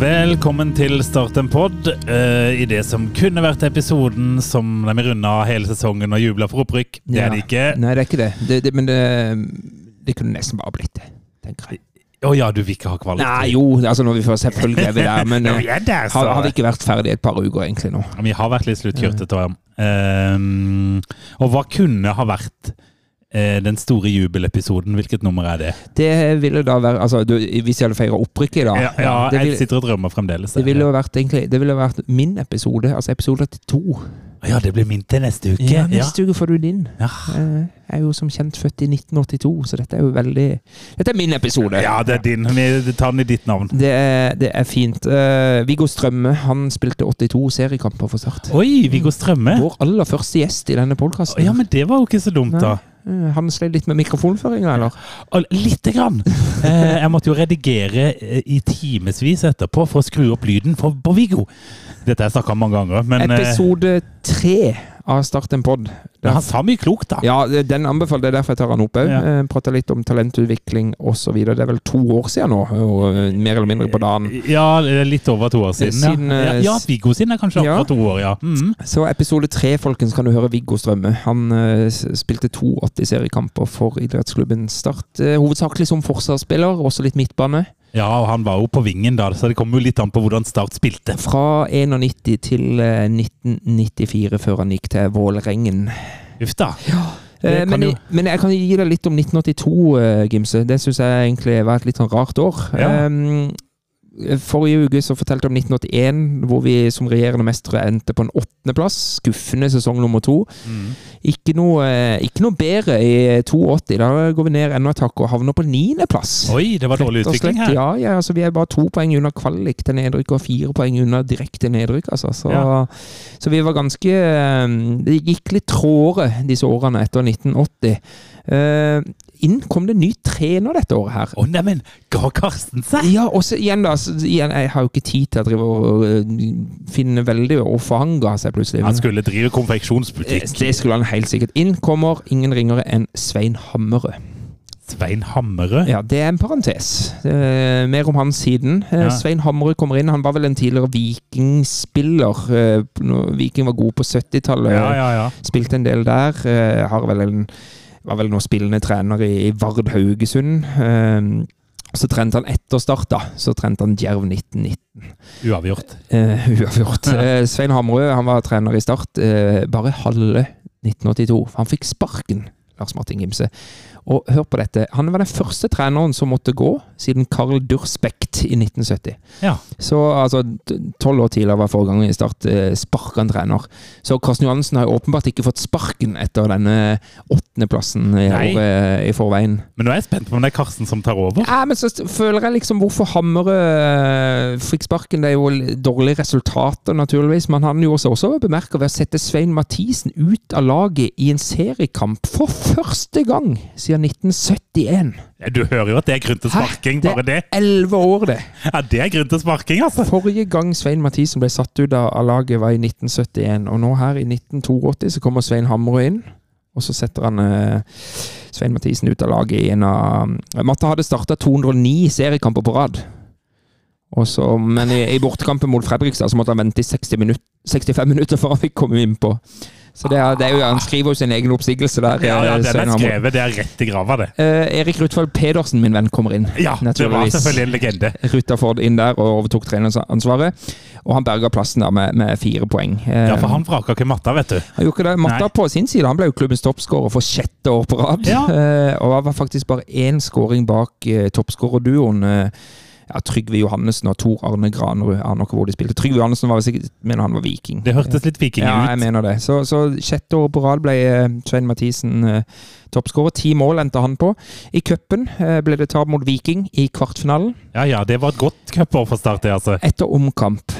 Velkommen til Start en pod. Uh, I det som kunne vært episoden som de runda hele sesongen og jubla for opprykk. Det er det ikke. Nei, det er ikke det. det, det men det, det kunne nesten bare blitt det, tenker jeg. Å ja, du vil ikke ha kvalitet? Nei, jo, altså når vi får selvfølgelig er vi der, men Ja, eh, er der, har, har vi ikke vært ferdig et par uker egentlig nå? Vi har vært litt sluttkjørte, jeg. Ehm, og hva kunne ha vært den store jubelepisoden? Hvilket nummer er det? Det ville da være altså, du, Hvis jeg hadde feira opprykket i dag Ja, ja vil, jeg sitter og drømmer fremdeles. det ville vært egentlig Det ville vært min episode, altså episode 82. Ja, det blir min til neste uke. Ja, Neste uke får du din. Ja. Eh, Jeg er jo som kjent født i 1982, så dette er jo veldig Dette er min episode. ja, det er din. Vi tar den i ditt navn. Det er, det er fint. Uh, Viggo Strømme han spilte 82 seriekamper for Start. Oi, Viggo Strømme. Vår aller første gjest i denne podkasten. Ja, men det var jo ikke så dumt, da. Han slet litt med mikrofonføringa, eller? Lite grann. Eh, jeg måtte jo redigere eh, i timevis etterpå for å skru opp lyden for, på Viggo. Dette har jeg snakka om mange ganger, men eh, Episode tre av Start en pod. men han sa mye klokt, da. Ja, den anbefaler er derfor jeg tar han opp òg. Ja. Ja. Prata litt om talentutvikling osv. Det er vel to år siden nå, eh, mer eller mindre på dagen. Ja, litt over to år siden. Siden, ja. eh, ja, Viggo sin er kanskje ja. over to år, ja. Mm. Så episode tre, folkens, kan du høre Viggo Strømme. Han eh, spilte 82 seriekamper for idrettsklubben Start. Eh, hovedsakelig som forsvarsspiller, også litt midtbane. Ja, og han var jo på vingen da, så det kommer jo litt an på hvordan Start spilte. Fra 91 til eh, 1994, før han gikk til Vålerengen. Uff da. Ja. kan men, jo- men jeg kan gi deg litt om 1982, eh, Gimse. Det syns jeg egentlig var et litt sånn rart år. Ja. Eh, Forrige uke så fortalte jeg om 1981, hvor vi som regjerende mestere endte på en åttendeplass. Skuffende sesong nummer to. Mm. Ikke noe, eh, ikke noe bedre i 82. Da går vi ned enda et hakk og havner på niendeplass. Oi, det var dårlig utvikling her. Ja, ja altså, vi er bare to poeng unna kvalik til nedrykk og fire poeng unna direkte nedrykk. Altså. Så, Ja. så vi var ganske eh, Det gikk litt tråere disse årene etter 1980. Eh, inn kom det ny trener dette året her. Å neimen, ga Karsten seg? Ja, og så igjen da, så, igjen, jeg har jo ikke tid til å drive og uh, finne veldig hvorfor han ga seg plutselig. Han skulle drive konfeksjonsbutikk. Eh, Det skulle han helt sikkert. Inn kommer ingen ringere enn Svein Hammerød. Svein Hammerød. Ja, det er en parentes. Eh, mer om han siden. Eh, Ja. Svein Hammerød kommer inn. Han var vel en tidligere vikingspiller. Eh, Viking var god på 70-tallet. Ja, ja, ja. Spilte en del der. Eh, har vel en, var vel nå spillende trener i, i Vard Haugesund. Eh, så trente han etter start, da. Så trente han Djerv 1919. Uavgjort. Uh, uavgjort. Eh, Svein Hamrød han var trener i Start Uh, bare halve 1982. Han fikk sparken, Lars Martin Gimse. Og hør på dette. Han var den første treneren som måtte gå siden Carl Durspekt i 1970. Ja. Så altså, tolv år tidligere var forrige gang i Start eh, sparka en trener. Så Karsten Johansen har jo åpenbart ikke fått sparken etter denne åttendeplassen i, året i forveien. Men nå er jeg spent på om det er Karsten som tar over. Ja, men så føler jeg liksom hvorfor Hammerød fikk sparken. Det er jo dårlige resultater, naturligvis. Men han gjorde seg også bemerka ved å sette Svein Mathisen ut av laget i en seriekamp for første gang siden 1971. Ja, Du hører jo at det er grunn til sparking, bare det. Det er elleve år, det. Ja, Det er grunn til sparking, altså. Forrige gang Svein Mathisen ble satt ut av laget, var i 1971. Og nå her i 1982 så kommer Svein Hamre inn. Og så setter han eh, Svein Mathisen ut av laget i en av Matta hadde starta 209 seriekamper på rad. Og så, men i, i bortekampen mot Fredrikstad så måtte han vente i 60 minutt, 65 minutter før han fikk komme innpå. Så det er, det er jo, Han skriver jo sin egen oppsigelse der. Ja, ja, det Den er skrevet, det er rett i grava, det. Eh, Erik Rutvold Pedersen, min venn, kommer inn. Ja, det var selvfølgelig en legende. Rutherford inn der og overtok treneransvaret. Og han berga plassen der med, med fire poeng. Eh, Ja, for han vraka ikke matta, vet du. han gjorde ikke det. Matta Nei. på sin side han ble jo klubbens toppskårer for sjette år på rad. Ja. Eh, og han var faktisk bare én skåring bak eh, toppskårerduoen. Eh, ja, Trygve Johannessen og Tor Arne Granerud. Jeg aner ikke hvor de spilte. Trygve Johannessen var sikkert, mener han var viking. Det hørtes litt viking Ja, jeg mener det. Så, så sjette år på rad ble eh, Svein Mathisen eh, toppskårer. Ti mål endte han på. I cupen eh, ble det tap mot Viking i kvartfinalen. Ja, ja, det var et godt cupår for Start, det, altså. Etter omkamp.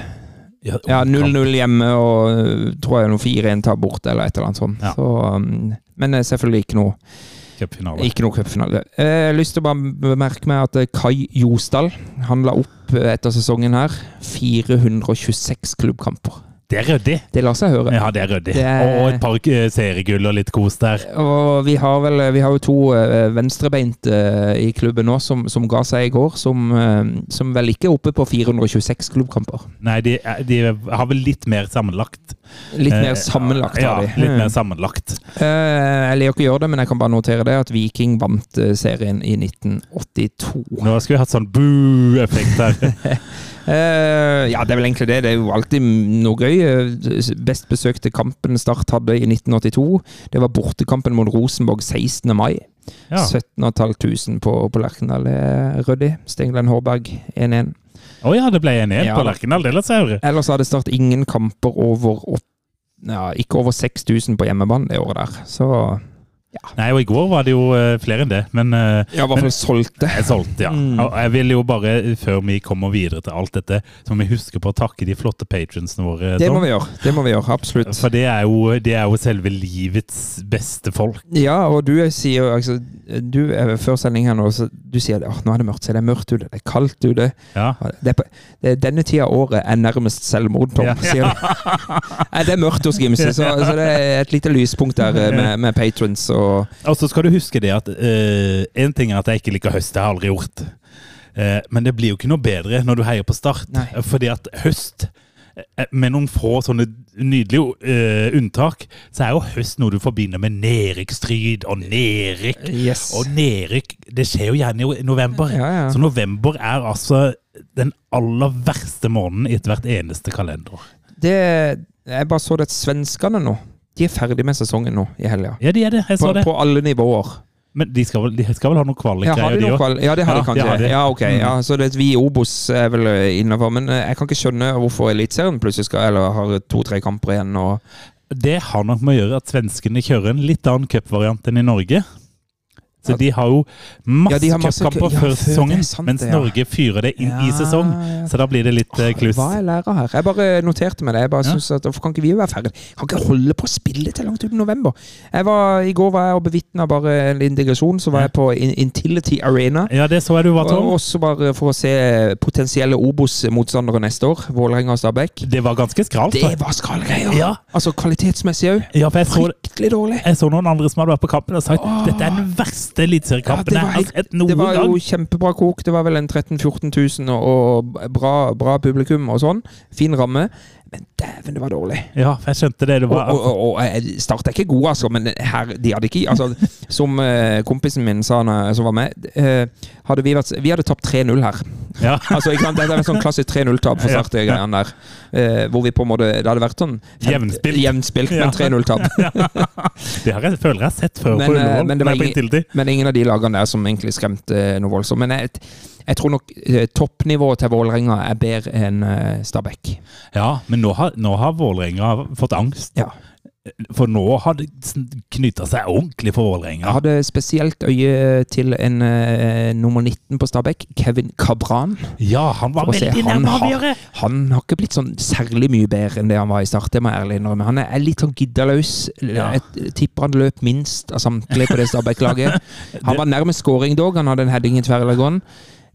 Ja, Ja, 0-0 hjemme og øh, tror jeg noe 4-1 tar bort, eller et eller annet sånt. Ja. Så, um, men eh, selvfølgelig ikke noe Cupfinale. ikke noe cupfinale. Eh, Jeg har lyst til å bare bemerke meg at eh, Kai Josdal han opp eh, etter sesongen her 426 klubbkamper. Det er ryddig. Det lar seg høre. Ja, det er ryddig. Er- Og et par eh, seriegull og litt kos der. Og vi har vel vi har jo to venstrebeint venstrebeinte eh, i klubben nå som, som ga seg i går, som, eh, som vel ikke er oppe på 426 klubbkamper. Nei, de, de har vel litt mer sammenlagt. Litt Eh, mer sammenlagt har de. Ja, litt Mm. mer sammenlagt. Eh, jeg liker ikke å gjøre det, men jeg kan bare notere det at Viking vant eh, serien i 1982. Nå skulle vi hatt sånn boo-effekt her. Eh, ja, det er vel egentlig det. Det er jo alltid noe gøy. Eh, Best besøkte kampen Start hadde i 1982. Det var bortekampen mot Rosenborg 16. mai. Ja. 17.500 på, på Lerkendal. Det er Stenglen Hårberg 1-1. Å ja, det ble en igjen Ja, på da. Lerkendal. Det er litt høre. Ellers hadde Start ingen kamper over ja, ikke over 6000 på hjemmebane det året der. Så Nei, og i går var det jo eh, flere enn det, men eh, ja, i hvert fall solgte. jeg solgte, ja. Mm. Jeg vil jo bare, før vi kommer videre til alt dette, så må vi huske på å takke de flotte patronsene våre. Det Tom. må vi gjøre. Det må vi gjøre, absolutt. For det er, jo, det er jo selve livets beste folk. Ja, og du sier jo altså, du, er Før sending her nå, så du sier at nå er det mørkt. Så det er mørkt ute, det er kaldt ute. Ja. Det er på, det er denne tida av året er nærmest selvmord, Tom. Ja. Sier du. Nei, det er mørkt hos Gimse, så, så det er et lite lyspunkt der eh, med, med patrons. Og, Og så skal du huske det at én en ting er at jeg ikke liker høst, det har jeg aldri gjort. Uh, men det blir jo ikke noe bedre når du heier på Start. Nei. Fordi at høst, eh, med noen få sånne nydelige uh, unntak, så er jo høst noe du forbinder med nedrykksstrid og nedrykk. yes. Og nedrykk det skjer jo gjerne i november. Ja, ja. Så november er altså den aller verste måneden i ethvert eneste kalender. Det, jeg bare så det at svenskene nå De er ferdig med sesongen nå i helga. Ja, de er det. Jeg På, det. på alle nivåer. Men de skal vel, de skal vel ha noen kvalikgreier, de òg? kval- ja, det har de kanskje. de. Ja, ok. Mm. Ja, så det, vi i Obos er vel eh, innafor. Men eh, jeg kan ikke skjønne hvorfor Eliteserien plutselig skal Eller har to-tre kamper igjen. Og, Det har nok med å gjøre at svenskene kjører en litt annen cupvariant enn i Norge. Så de har jo masse, Ja, de masse cupkamper ja, før sesongen, sant mens ja. Norge fyrer det inn i sesong. Så da blir det litt eh, kluss. Hva er lærer her? Jeg bare noterte meg det. Jeg bare synes at Hvorfor kan ikke vi være ferdig? Kan ikke holde på å spille til langt ut i november. Var, I går var jeg og bevitna bare en integrasjon. Så var jeg på Intility Arena. Ja, det så jeg du var, Tom. også bare for å se potensielle Obos-motstandere neste år. Vålerenga og Stabæk. Det var ganske skralt. Det var skrallgreier! Ja. Altså kvalitetsmessig òg. Fryktelig dårlig. jeg så noen andre som hadde vært på kampen og sagt dette er den verste eliteseriekampen Ja, det var Det var jo kjempebra kok. Det var vel en 13 000-14 000 og og bra, bra publikum og sånn. Fin ramme. Men dæven, det var dårlig. Ja, for jeg skjønte det. det var, og, og, og og Start er ikke god, altså, men her, de hadde ikke altså, Som uh, kompisen min sa når som var med, uh, hadde vi, vært, vi hadde tapt 3-0 her. ja. Altså, ikke sant? Det er en sånn klassisk 0-tap for. Start. Ja. der. uh, hvor vi på en måte Det hadde vært sånn Jevnspilt. jevnspilt, men 3-0-tap. Det har jeg, føler jeg har sett før Men, eh, men var ingen- Men ingen av de lagene der som egentlig skremte eh, noe voldsomt. Men jeg, jeg tror nok eh, toppnivået til Vålerenga er bedre enn eh, Stabæk. Ja, men nå har, nå har Vålerenga fått angst. Ja. For nå har det knytta seg ordentlig for Jeg hadde spesielt øye til en uh, nummer 19 på Stabæk, Kevin Cabran. Ja, han var For se, veldig han har- Han har ikke blitt sånn særlig mye bedre enn det han var i start, det må jeg ærlig innrømme. Han er litt sånn giddalaus. Ja. Jeg tipper han løp minst av samtlige på det Stabæk-laget. Han var nærmest scoring dog, han hadde en heading i tverrleggeren.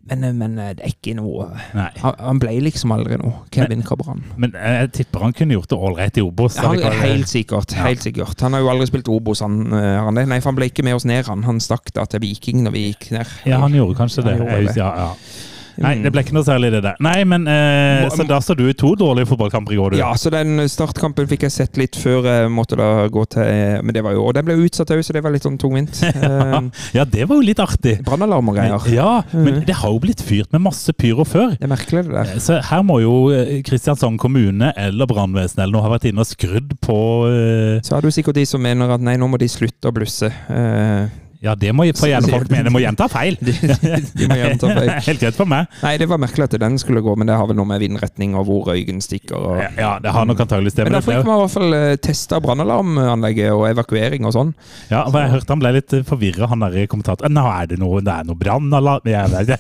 Men, eh, men det er ikke noe Nei. Han, ble liksom aldri noe, Kevin Cabran. Men jeg tipper han kunne gjort det ålreit i Obos. Han, allikevel. helt sikkert. Ja. helt sikkert. Han har jo aldri spilt Obos, han, eh, han? Nei, for han ble ikke med oss ned, han. Han stakk da til Viking når vi gikk ned. Ja, han gjorde kanskje det. Han gjorde det. Ja, ja. Nei, Mm. det ble ikke noe særlig det der. Nei, men eh, Så da så du i to dårlige fotballkamper i går, du. Ja, så den startkampen fikk jeg sett litt før jeg måtte da gå til Men det var jo Og den ble utsatt òg, så det var litt sånn tungvint. Eh, Ja, det var jo litt artig. Brannalarm og greier. Ja, men Mhm. det har jo blitt fyrt med masse pyro før. Det er merkelig, det der. Så her må jo eh, Kristiansand kommune eller brannvesenet eller noe ha vært inne og skrudd på eh, Så er det jo sikkert de som mener at nei, nå må de slutte å blusse. Eh, Ja, det må for gjerne folk mene må gjenta feil. De, de må gjenta feil. Helt greit for meg. Nei, det var merkelig at den skulle gå, men det har vel noe med vindretning og hvor røyken stikker. Og... Ja, det har nok antagelig det. Men da fikk vi i hvert fall eh, testa brannalarmanlegget og evakuering og sånn. ja, for jeg hørte han ble litt forvirra, han der kommentatoren. Nå er det noe, det er noe brannalarm jeg,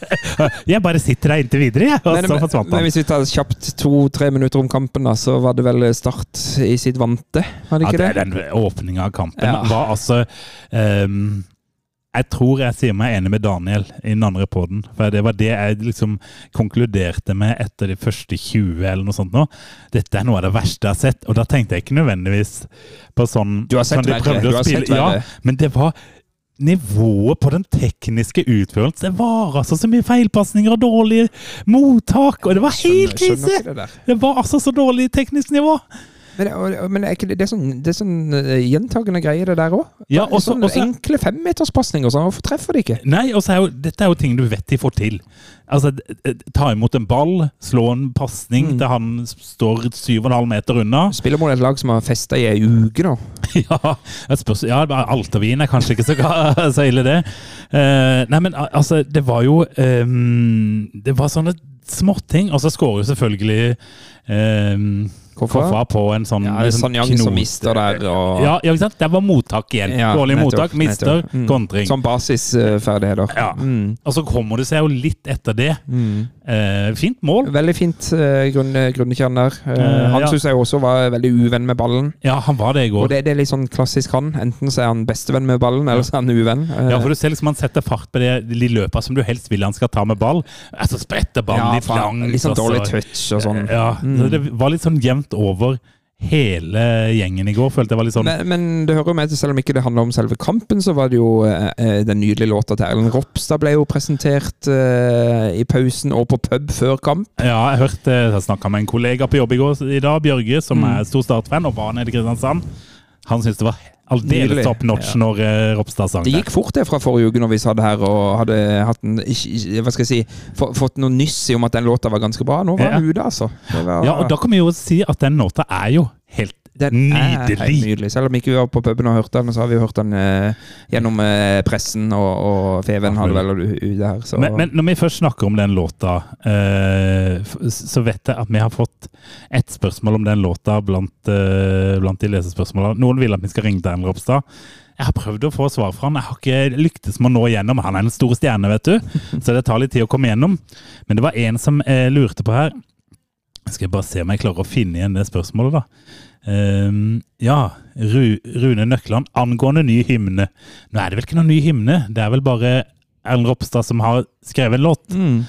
jeg, bare sitter her inntil videre, jeg. Og Men, så forsvant han. men hvis vi tar kjapt to-tre minutter om kampen, da, så var det vel Start i sitt vante? Var det Ja, det, Ja, den åpninga av kampen Ja. var altså ehm, Jeg tror jeg sier meg enig med Daniel i den andre poden. For det var det jeg liksom konkluderte med etter de første 20 eller noe sånt nå. Dette er noe av det verste jeg har sett. Og da tenkte jeg ikke nødvendigvis på sånn Du har sett sånn verre, du har spille- sett verre. Ja, men det var Nivået på den tekniske utførelsen Det var altså så mye feilpasninger og dårlige mottak, og det var helt krise! det. Det var altså så dårlig teknisk nivå. Men, og- men er det, det er sånn, det er sånn eh, gjentagende greie, det der òg? Ja, også- sånn også- enkle femmeterspasninger. Sånn, hvorfor treffer de ikke? Nei, og så er jo, dette er jo ting du vet de får til. Altså, Ta imot en ball, slå en pasning Mm. til han står 7,5 meter unna. Spiller mot et lag som har festa i ei uke nå. Ja, spørs, ja bare er kanskje ikke så, så ille, det. Uh, nei, men altså, det var jo um, Det var sånne småting. Og så skårer jo selvfølgelig um, Hvorfor? Koffa på en sånn Ja, liksom Sanyang som mister der, og- Ja, ja, ikke sant? Det var mottak igjen. Ja, Dårlig nettopp, mottak, mister, nettopp. Mm. kontring. Som basisferdigheter. Ja. Mm. Og så kommer det seg jo litt etter det. Mm. Eh, fint mål. Veldig fint uh, grunn, grunnkjern der. Eh, Eh, han ja. synes jeg også var veldig uvenn med ballen. Ja, han var det i går. Og det, det er litt sånn klassisk han. Enten så er han bestevenn med ballen, eller så er han uvenn. Eh, Ja, for du ser liksom Han setter fart på det, de løpa som du helst vil han skal ta med ball. Altså spretter ballen ja, litt langt. Litt sånn dårlig touch og sånn. Ja, Mm. så Det var litt sånn jevnt over hele gjengen i går. Følte jeg var litt sånn Men, men det hører jo med til, selv om ikke det handler om selve kampen, så var det jo eh, eh, den nydelige låta til Erlend Ropstad ble jo presentert eh, i pausen og på pub før kamp. Ja, jeg hørte Jeg snakka med en kollega på jobb i går i dag, Bjørge, som Mm. er stor Start-fan og var nede i Kristiansand. Han syntes det var aldeles top notch Ja. når uh, Ropstad sang Det det. gikk fort det fra forrige uke når vi satt her og hadde hatt en, hva skal jeg si, få- fått noe nyss i om at den låta var ganske bra. Nå var Ja. den ute, altså. Var, Ja, og da kan vi jo si at den låta er jo helt den er helt nydelig. nydelig. Selv om ikke vi var på puben og hørte den, så har vi hørt den eh, gjennom eh, pressen, og, og Feven hadde vel ute her. Så. Men, men når vi først snakker om den låta, eh, så vet jeg at vi har fått ett spørsmål om den låta blant, eh, blant de lesespørsmålene. Noen vil at vi skal ringe Erlend Ropstad. Jeg har prøvd å få svar fra han. Jeg har ikke lyktes med å nå igjennom. Han er en stor stjerne, vet du, så det tar litt tid å komme gjennom. Men det var en som eh, lurte på her. Skal jeg bare se om jeg klarer å finne igjen det spørsmålet, da. Um, ja, Ru, Rune Nøkland angående ny hymne. Nå er det vel ikke noen ny hymne, det er vel bare Erlend Ropstad som har skrevet en låt. mm.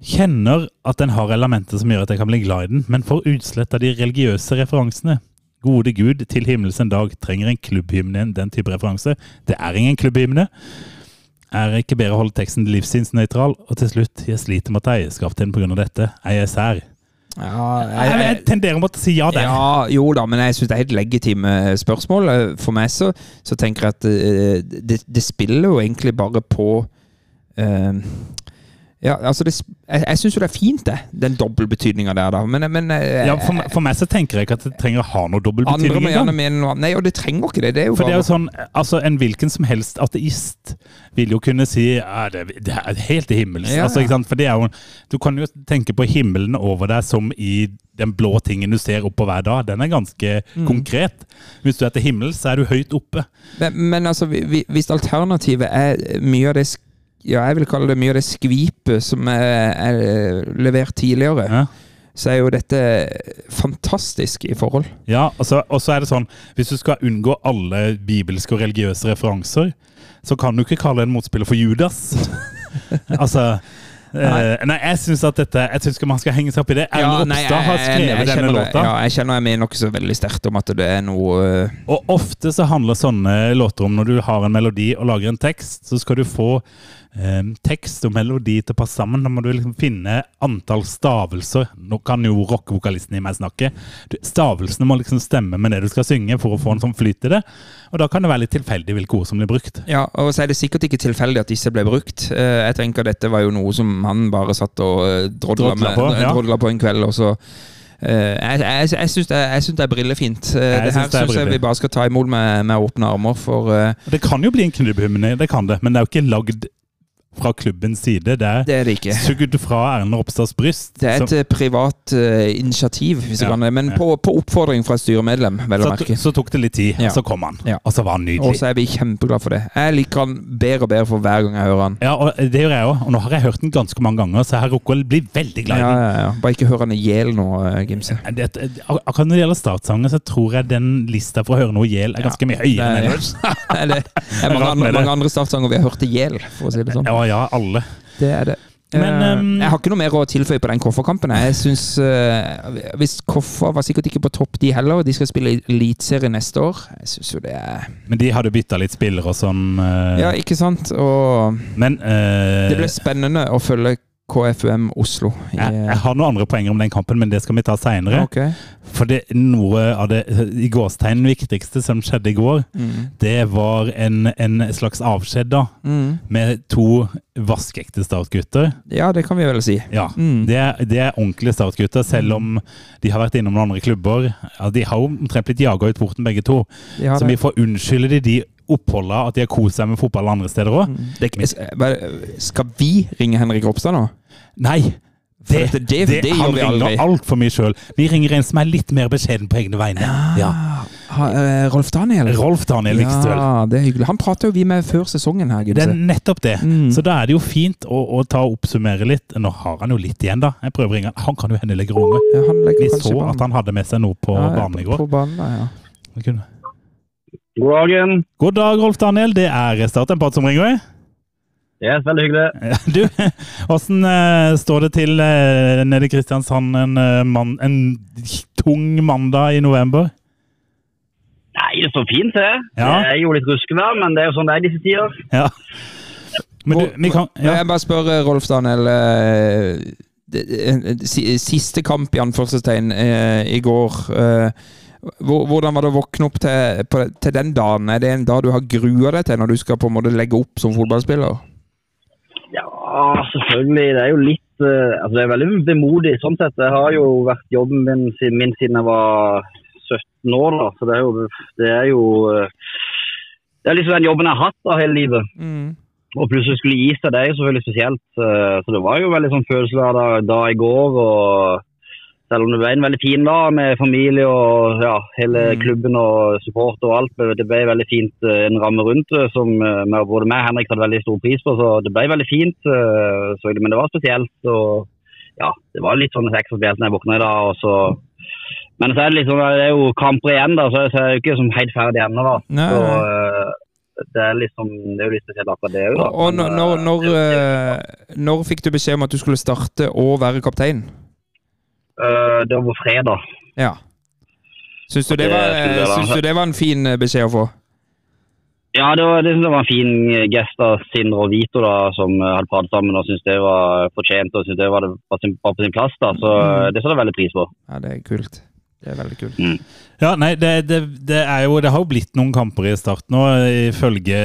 Kjenner at den har elementer som gjør at jeg kan bli glad i den, men får utslett av de religiøse referansene. Gode Gud, til himmels en dag, trenger en klubbhymne enn den type referanse. Det er ingen klubbhymne. Er ikke bedre å holde teksten livssynsnøytral? Og til slutt, jeg sliter med å ta eierskap til den pga. dette. Jeg Er jeg sær? Ja, Jeg, jeg tenderer mot å si ja der. Ja, jo da, men jeg syns det er helt legitime spørsmål. Eh, For meg så, så tenker jeg at eh, det, det spiller jo egentlig bare på eh, Ja, altså det, Jeg, jeg syns jo det er fint, det. Den dobbeltbetydninga der, da. Men, men eh, Ja, for, meg- for meg så tenker jeg ikke at det trenger å ha noe dobbeltbetydning. andre betydning må gjerne mene noe. Nei, og det trenger ikke det. Det For det er jo sånn, altså En hvilken som helst ateist vil jo kunne si ja, det, det er helt til himmels. Ja, Altså, ikke sant? For det er jo, Du kan jo tenke på himmelen over deg som i den blå tingen du ser oppå hver dag. Den er ganske Mm. konkret. Hvis du er til himmels, så er du høyt oppe. Men, men altså, vi- vi- hvis alternativet er mye av det ja, jeg vil kalle det mye av det skvipet som er, er levert tidligere, Ja, så er jo dette fantastisk i forhold. ja og, så, er det sånn Hvis du skal unngå alle bibelske og religiøse referanser, så kan du ikke kalle en motspiller for Judas. altså Nei. Nei, jeg syns at dette Jeg syns ikke man skal henge seg opp i det. Erlend nei, Ropstad har jeg- jeg- jeg denne låta. Ja, jeg kjenner jeg mener ikke så veldig sterkt om at det er noe øh, Og ofte så handler sånne låter om når du har en melodi og lager en tekst, så skal du få eh, tekst og melodi til å passe sammen. Da må du liksom finne antall stavelser. Nå kan jo rockevokalisten i meg snakke. Stavelsene må liksom stemme med det du skal synge for å få en sånn flyt i det. Og da kan det være litt tilfeldig hvilke ord som blir brukt. Ja, og så er det sikkert ikke tilfeldig at disse ble brukt. Eh, Jeg tenker dette var jo noe som han bare satt og øh, drodla, med, på, ja. drodla på en kveld, og så Uh, jeg jeg, jeg syns det, det er brillefint. Uh, det her syns jeg vi bare skal ta imot med, med åpne armer, for uh, Det kan jo bli en knubbhymne, det kan det, men det er jo ikke lagd fra klubbens side. Det er det er det ikke. sugd fra Erlend Ropstads bryst. Det er et som, privat uh, initiativ, hvis Ja, kan det. Men ja. på, på oppfordring fra et styremedlem, vel å merke. så tok det litt tid, Ja. så kom han. Ja. Og så var han nydelig. Og så er vi kjempeglade for det. Jeg liker han bedre og bedre for hver gang jeg hører han. Ja, og det gjør jeg òg. Og nå har jeg hørt den ganske mange ganger, så jeg har rukket å bli veldig glad i Ja, ja, ja. Bare ikke hør han i hjel nå, eh, Gimse. Det, akkurat når det gjelder startsanger, så tror jeg den lista for å høre noe i hjel er ganske mye høyere enn er- ellers. Det er mange andre startsanger vi har hørt i hjel, for å si det sånn. Ja, ja, alle. Det er det. Men, Eh, um, jeg har ikke noe mer å tilføye på den Koffer-kampen. Jeg synes, uh, Hvis Koffer var sikkert ikke på topp, de heller. De skal spille i Eliteserie neste år. Jeg synes jo det er Men de hadde bytta litt spillere og sånn. Uh, Ja, ikke sant? Og Men uh, det ble spennende å følge KFUM Oslo. I, jeg, jeg har noen andre poenger om den kampen, men det skal vi ta seinere. Okay. For det, noe av det i gåstegn viktigste som skjedde i går, Mm. det var en, en slags avskjed da, Mm. med to vaskeekte startgutter. Ja, det kan vi vel si. Ja, Mm. det, er, det er ordentlige startgutter, selv om de har vært innom noen andre klubber. Ja, de har jo omtrent blitt jaga ut porten, begge to. Så vi får unnskylde de de oppholda at de har kost seg med fotball andre steder òg. Mm. Skal vi ringe Henrik Ropstad nå? Nei! Det, Det, det- det han ringer altfor mye sjøl. Vi ringer en som er litt mer beskjeden på egne vegne. Ja. Ha, uh, Rolf Daniel? Rolf Daniel Vikstøl. Ja, det er hyggelig. Han prater jo vi med før sesongen her, Det er nettopp det. Mm. Så da er det jo fint å, å ta og oppsummere litt. Nå har han jo litt igjen, da. Jeg prøver å ringe han. Han kan jo hende legge rommet. Ja, Vi så at han hadde med seg noe på Ja, ja, banen i går. På banen, ja. God dagen. God dag, Rolf Daniel. Det er Start en prat som ringer. Yes, veldig hyggelig. Du, åssen eh, står det til eh, nede i Kristiansand en, eh, mann, en tung mandag i november? Nei, det står fint til. Ja. Det er jo litt ruskevær, men det er jo sånn det er i disse tider. Ja. Men du, vi kan ja. Jeg bare spør Rolf Daniel. det- si- Siste kamp i anførselstegn i går. Hvor- Hvordan var det å våkne opp til, på, til den dagen? Er det en dag du har grua deg til når du skal på en måte legge opp som fotballspiller? Ja, selvfølgelig. Det er jo litt eh, Altså, det er veldig vemodig sånn sett. Det har jo vært jobben min, min siden jeg var 17 år, da. Så det er jo Det er jo eh, Det er liksom den jobben jeg har hatt da hele livet. Og plutselig skulle gi seg, det er jo selvfølgelig spesielt. eh, Så det var jo veldig sånn følelsesladet da i går. og Selv om det ble en veldig fin dag med familie og ja, hele Mm. klubben og support og alt. Det ble veldig fint eh, en ramme rundt det som eh, med- både meg og Henrik hadde veldig stor pris på. Så det ble veldig fint. eh, Så, men det var spesielt. og ja, Det var litt sånn ekstra spesielt når jeg våkna i dag. og så men så er det liksom, det er jo kamper igjen, da, så jeg er jo ikke som helt ferdig ennå. da. Nei. Så eh, det er liksom, det er jo litt spesielt akkurat det òg. Og, og når, når, eh, når, eh, når fikk du beskjed om at du skulle starte og være kaptein? Eh, det var fredag. Ja. Syns du, det var, syns du det var en fin eh, beskjed å få? Ja, det var, det, var en fin gest av Sindre og Vito da, som eh, hadde pratet sammen og syntes det var fortjent og syntes det var, det var, sin, var på sin plass. da, Så Mm. eh, det setter jeg veldig pris på. Ja, det er kult. Det er veldig kult. Ja, nei, det, det, det er jo Det har jo blitt noen kamper i start nå, ifølge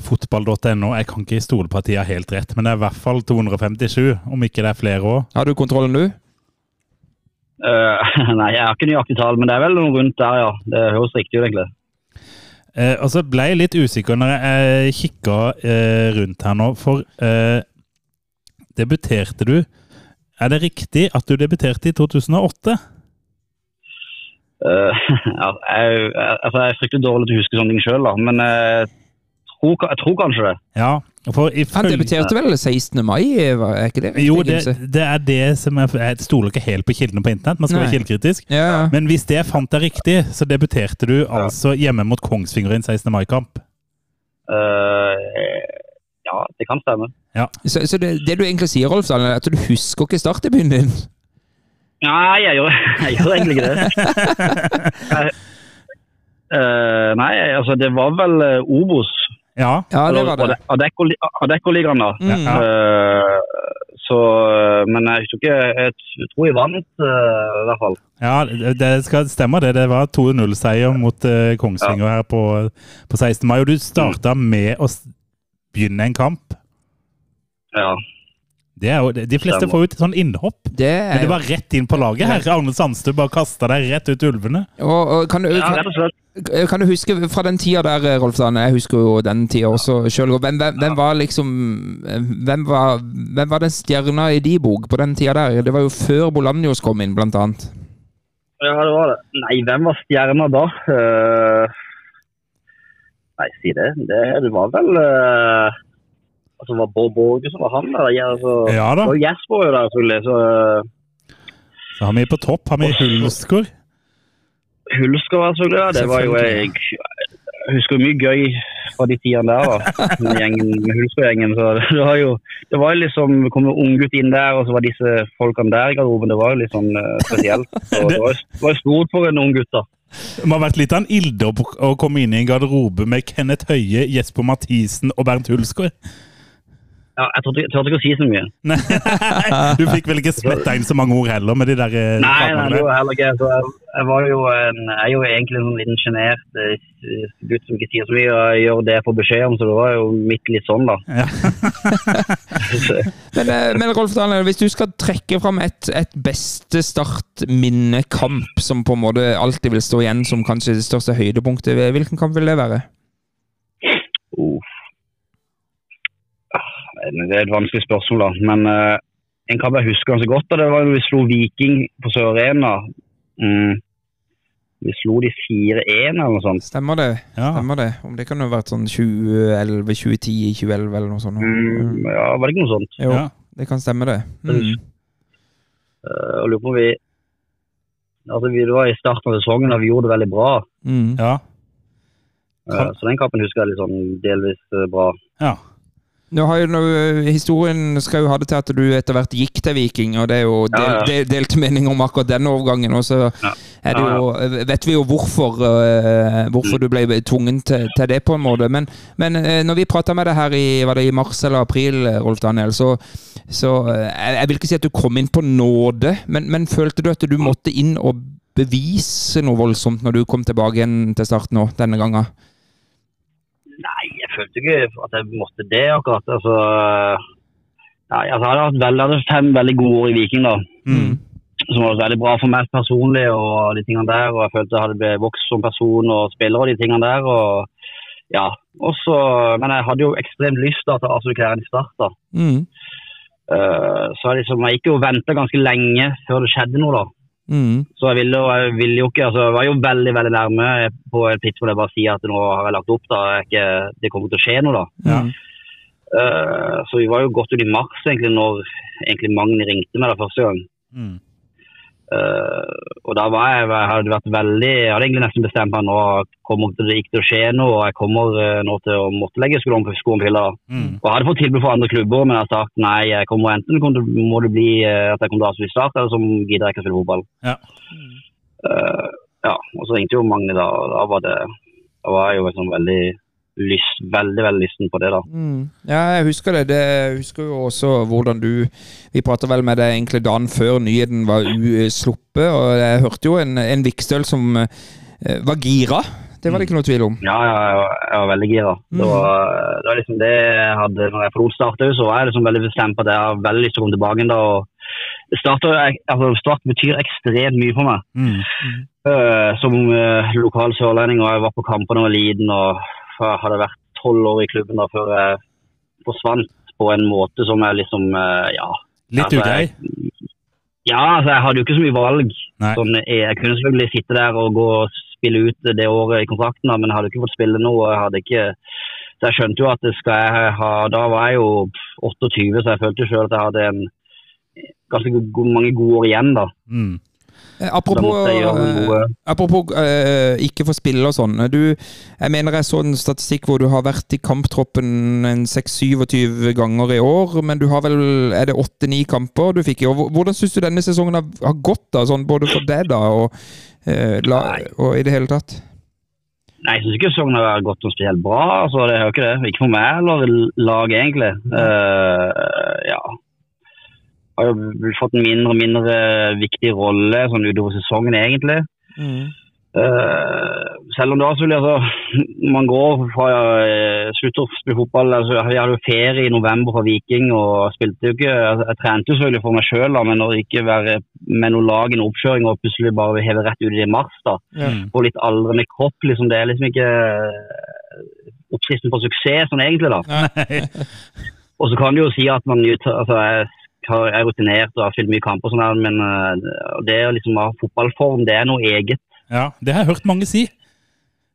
fotball.no. Jeg kan ikke stole på at de har helt rett, men det er i hvert fall 257, om ikke det er flere òg. Har du kontrollen, du? Eh, nei, jeg har ikke nøyaktig tall, men det er vel noe rundt der, ja. Det høres riktig ut, egentlig. Eh, og så ble jeg litt usikker når jeg kikka eh, rundt her nå, for eh, debuterte du Er det riktig at du debuterte i 2008? Uh, ja, jeg, jeg, altså, jeg er fryktelig dårlig til å huske sånne ting sjøl, men jeg tror, jeg tror kanskje det. Ja, for Han debuterte vel 16. mai, er ikke det? Jo, det, det er det som er Jeg stoler ikke helt på kildene på internett, man skal Nei. være kildekritisk. Ja, ja. Men hvis det fant deg riktig, så debuterte du altså hjemme mot Kongsvinger i en 16. mai-kamp. Uh, ja, det kan stemme. Så, så det, det du egentlig sier, Rolf, er at du husker ikke startdebuten din? Nei, jeg gjør, jeg gjør egentlig ikke det. Eh, nei, altså det var vel uh, Obos. Ja. Ja, det var det. Adecco-ligaen, da. Mm. Uh, så, eh, men jeg ikke Jeg tror jeg vant, uh, i hvert fall. ja, det det skal stemme det. Det var 2-0-seier mot uh, Kongsvinger her på, på 16. mai. Og du starta med å begynne en kamp. Ja. Det er jo, de fleste får jo et sånn innhopp. Det Men er det var rett inn på laget her. Arne Sandstø bare kasta deg rett ut ulvene. og, og kan, du, Ja, kan, rett og slett. Kan du huske fra den tida der, Rolf Dane? jeg husker jo den tida også sjøl, hvem, hvem, hvem var liksom hvem var, hvem var den stjerna i de bok på den tida der? Det var jo før Bolanjos kom inn, blant annet. Ja, det var det. Nei, hvem var stjerna da? Uh, nei, si det. Det, det var vel uh, Altså, var Bård Borge som var han der? Ja, altså, Ja da. Og Jesper var jo der, selvfølgelig. Så uh, Så har vi på topp har vi Hulsker. Hulsker var selvfølgelig der. Det var jo jeg jeg husker mye gøy fra de tidene der, da. Med gjengen, med Hulsker-gjengen. Så det var jo det var liksom kom en unggutt inn der, og så var disse folkene der i garderoben. Det var jo litt sånn eh, spesielt. Så det var jo det var stort for en ung gutt, da. Det må ha vært litt av en ilde å komme inn i en garderobe med Kenneth Høie, Jesper Mathisen og Bernt Hulsker. Ja, jeg turte turte ikke å si så mye. Nei, du fikk vel ikke smetta inn så mange ord heller med de der eh, Nei, nei, det var heller ikke. Så jeg, jeg var jo en, jeg er jo egentlig en sånn liten sjenert eh, gutt som ikke sier så mye. og Jeg gjør det jeg får beskjed om, så det var jo mitt litt sånn, da. Ja. Men, eh, men Rolf Daniel, hvis du skal trekke fram et, et beste startminnekamp som på en måte alltid vil stå igjen som kanskje det største høydepunktet, hvilken kamp vil det være? Uff. Ah, Det er et vanskelig spørsmål, da. Men uh, en kan jeg husker ganske godt, da, det var da vi slo Viking på Sør Arena. Mm. Vi slo de 4-1 eller noe sånt. Stemmer det? Ja. Stemmer det? Om det kan jo ha vært sånn 2011, 2010, 2011 eller noe sånt. Mm, ja, var det ikke noe sånt? Jo, Ja. det kan stemme det. Mm. Uh, og lurer på om vi Altså, vi, var i starten av sesongen, og vi gjorde det veldig bra. Mm. Ja. Uh, så den kampen husker jeg litt sånn delvis uh, bra. ja. Nå har jo nå- Historien skal jo ha det til at du etter hvert gikk til Viking, og det er jo del, Ja, ja. delte meninger om akkurat denne overgangen. Og så jo, vet vi jo hvorfor, eh, hvorfor du ble tvungen til, til det, på en måte. Men, men eh, når vi prata med deg her i, i mars eller april, eh, Rolf Daniel, så, så eh, jeg, jeg vil ikke si at du kom inn på nåde, men, men følte du at du måtte inn og bevise noe voldsomt når du kom tilbake igjen til start nå, denne gangen? Jeg følte ikke at jeg måtte det akkurat. Altså, nei, altså jeg hadde hatt hadde fem veldig gode år i Viking, da. Mm. Som var veldig bra for meg personlig og de tingene der. Og jeg følte jeg hadde vokst som person og spiller og de tingene der. Og, ja. og så, men jeg hadde jo ekstremt lyst da, til å avslutte i start. da. Mm. Uh, så jeg liksom, jeg gikk jo og venta ganske lenge før det skjedde noe, da. Mm. Så jeg ville, jeg ville jo ikke, altså jeg var jo veldig veldig nærme på et tidspunkt jeg bare sier at nå har jeg lagt opp. da, ikke, Det kommer til å skje noe da. Ja. Eh, så vi var jo godt ut i mars egentlig når egentlig Magni ringte meg da første gang. Mm. Eh, og da var jeg, jeg hadde vært veldig, jeg hadde egentlig nesten bestemt meg nå kommer det ikke til å skje noe, og jeg kommer eh, nå til å måtte legge skoene på skoene på hylla. Mm. Og jeg hadde fått tilbud fra andre klubber, men jeg har sagt nei, jeg kommer enten kommer det, må det bli eh, at jeg kommer til å avslutte start, eller så gidder jeg ikke å spille fotball. Ja. Uh, ja, og så ringte jo Magne da, og da var det, da var jeg jo liksom veldig lyst, veldig, veldig lysten på det da. Mm. Ja, jeg husker det. det. Jeg husker jo også hvordan du Vi prata vel med deg egentlig dagen før nyheten var usluppet, og jeg hørte jo en, en Vikstøl som eh, var gira. Det var det ikke noe tvil om. Ja, ja jeg, var, jeg var veldig gira. Det, Mm. var, det var liksom det jeg hadde når jeg forlot Start så var jeg liksom veldig bestemt på at jeg har veldig lyst til å komme tilbake da. og Start, altså, start betyr ekstremt mye for meg. Mm. Uh, som uh, lokal sørlending, og jeg var på kamper da jeg var liten, og jeg hadde vært tolv år i klubben da før jeg forsvant på en måte som jeg liksom, eh, ja. Litt Altså, ugrei. Ja, altså jeg hadde jo ikke så mye valg. Sånn, jeg, jeg kunne selvfølgelig sitte der og gå og spille ut det året i kontrakten, da, men jeg hadde ikke fått spille noe. Jeg hadde ikke, så jeg skjønte jo at det skal jeg ha, da var jeg jo 28, så jeg følte selv at jeg hadde en ganske mange gode år igjen da. Mm. Eh, Apropos, noe. eh, apropos uh, ikke få spille og sånn. Du, jeg mener jeg så en statistikk hvor du har vært i kamptroppen en 6-27 ganger i år, men du har vel Er det 8-9 kamper du fikk i år? Hvordan syns du denne sesongen har, har gått, da, sånn både for deg da og, uh, la, og i det hele tatt? Nei, jeg synes ikke sesongen har gått noe spesielt bra, altså det er jo ikke det. Ikke for meg eller laget egentlig. Uh, ja. Har jo fått en mindre og mindre viktig rolle sånn utover sesongen egentlig. Eh, selv om da så altså Man går fra uh, slutter å spille fotball altså, Jeg hadde jo ferie i november fra Viking og spilte jo ikke altså, Jeg trente jo selvfølgelig for meg sjøl, men å ikke være med noe lag i en oppkjøring og plutselig bare heve rett ut i mars da, Mm. på litt aldrende kropp, liksom, det er liksom ikke eh, oppskriften på suksess sånn egentlig, da. Og så kan du jo si at man altså, jeg har- jeg er rutinert og har spilt mye kamper, og sånn her, men eh, det å liksom ha fotballform, det er noe eget. Ja, det har jeg hørt mange si.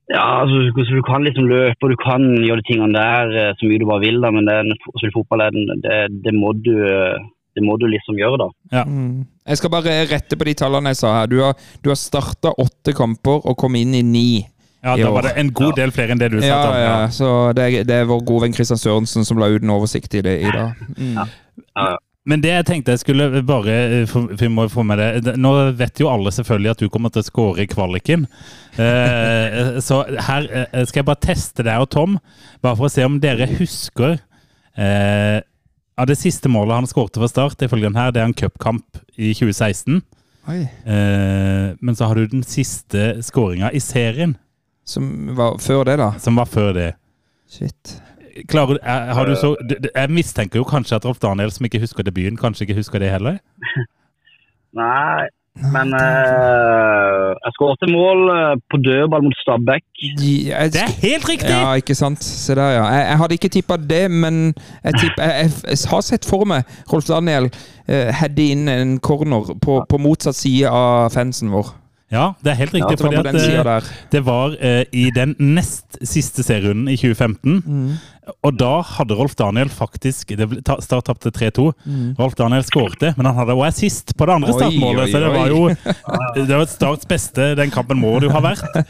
Ja, altså, du, kan liksom løpe og du kan gjøre de tingene der eh, så mye du bare vil, da, men det, er en- å spille fotball, er den- det, det, må du, eh, det må du liksom gjøre, da. Mm. Jeg skal bare rette på de tallene jeg sa her. Du har, du har starta åtte kamper og kom inn i ni. Ja, I Da år. var det en god del flere enn det du sa. Ja, ja, så det, er- det er vår gode venn Kristian Sørensen som la ut en oversikt i det i dag. Mm. Men det jeg tenkte jeg skulle bare eh, Vi må få med det Nå vet jo alle selvfølgelig at du kommer til å skåre i kvaliken. Eh, så her eh, skal jeg bare teste deg og Tom, bare for å se om dere husker eh, av det siste målet han skårte fra start, ifølge den her, det er en cupkamp i 2016. Oi. Eh, men så har du den siste skåringa i serien, Som var før det, da. som var før det. Shit. Klarer, er, har du så, du- du- jeg mistenker jo kanskje at Rolf Daniel, som ikke husker debuten, kanskje ikke husker det heller? Nei, men eh, jeg skåret mål eh, på dødball mot Stabæk. De- Det er helt riktig! Ja, ikke sant. Se der, ja. Jeg, jeg hadde ikke tippa det, men jeg, tipp, jeg, jeg, jeg har sett for meg Rolf Daniel uh, heade inn en corner på, på motsatt side av fansen vår. Ja, det er helt riktig. Ja, fordi at, eh, det var eh, i den nest siste serierunden i 2015. Mm. Og da hadde Rolf Daniel faktisk det ble, Start tapte 3-2. Rolf Daniel skårte, men han hadde òg assist på det andre Mm. Startmålet. Så det var jo det var Starts beste den kampen må det jo ha vært.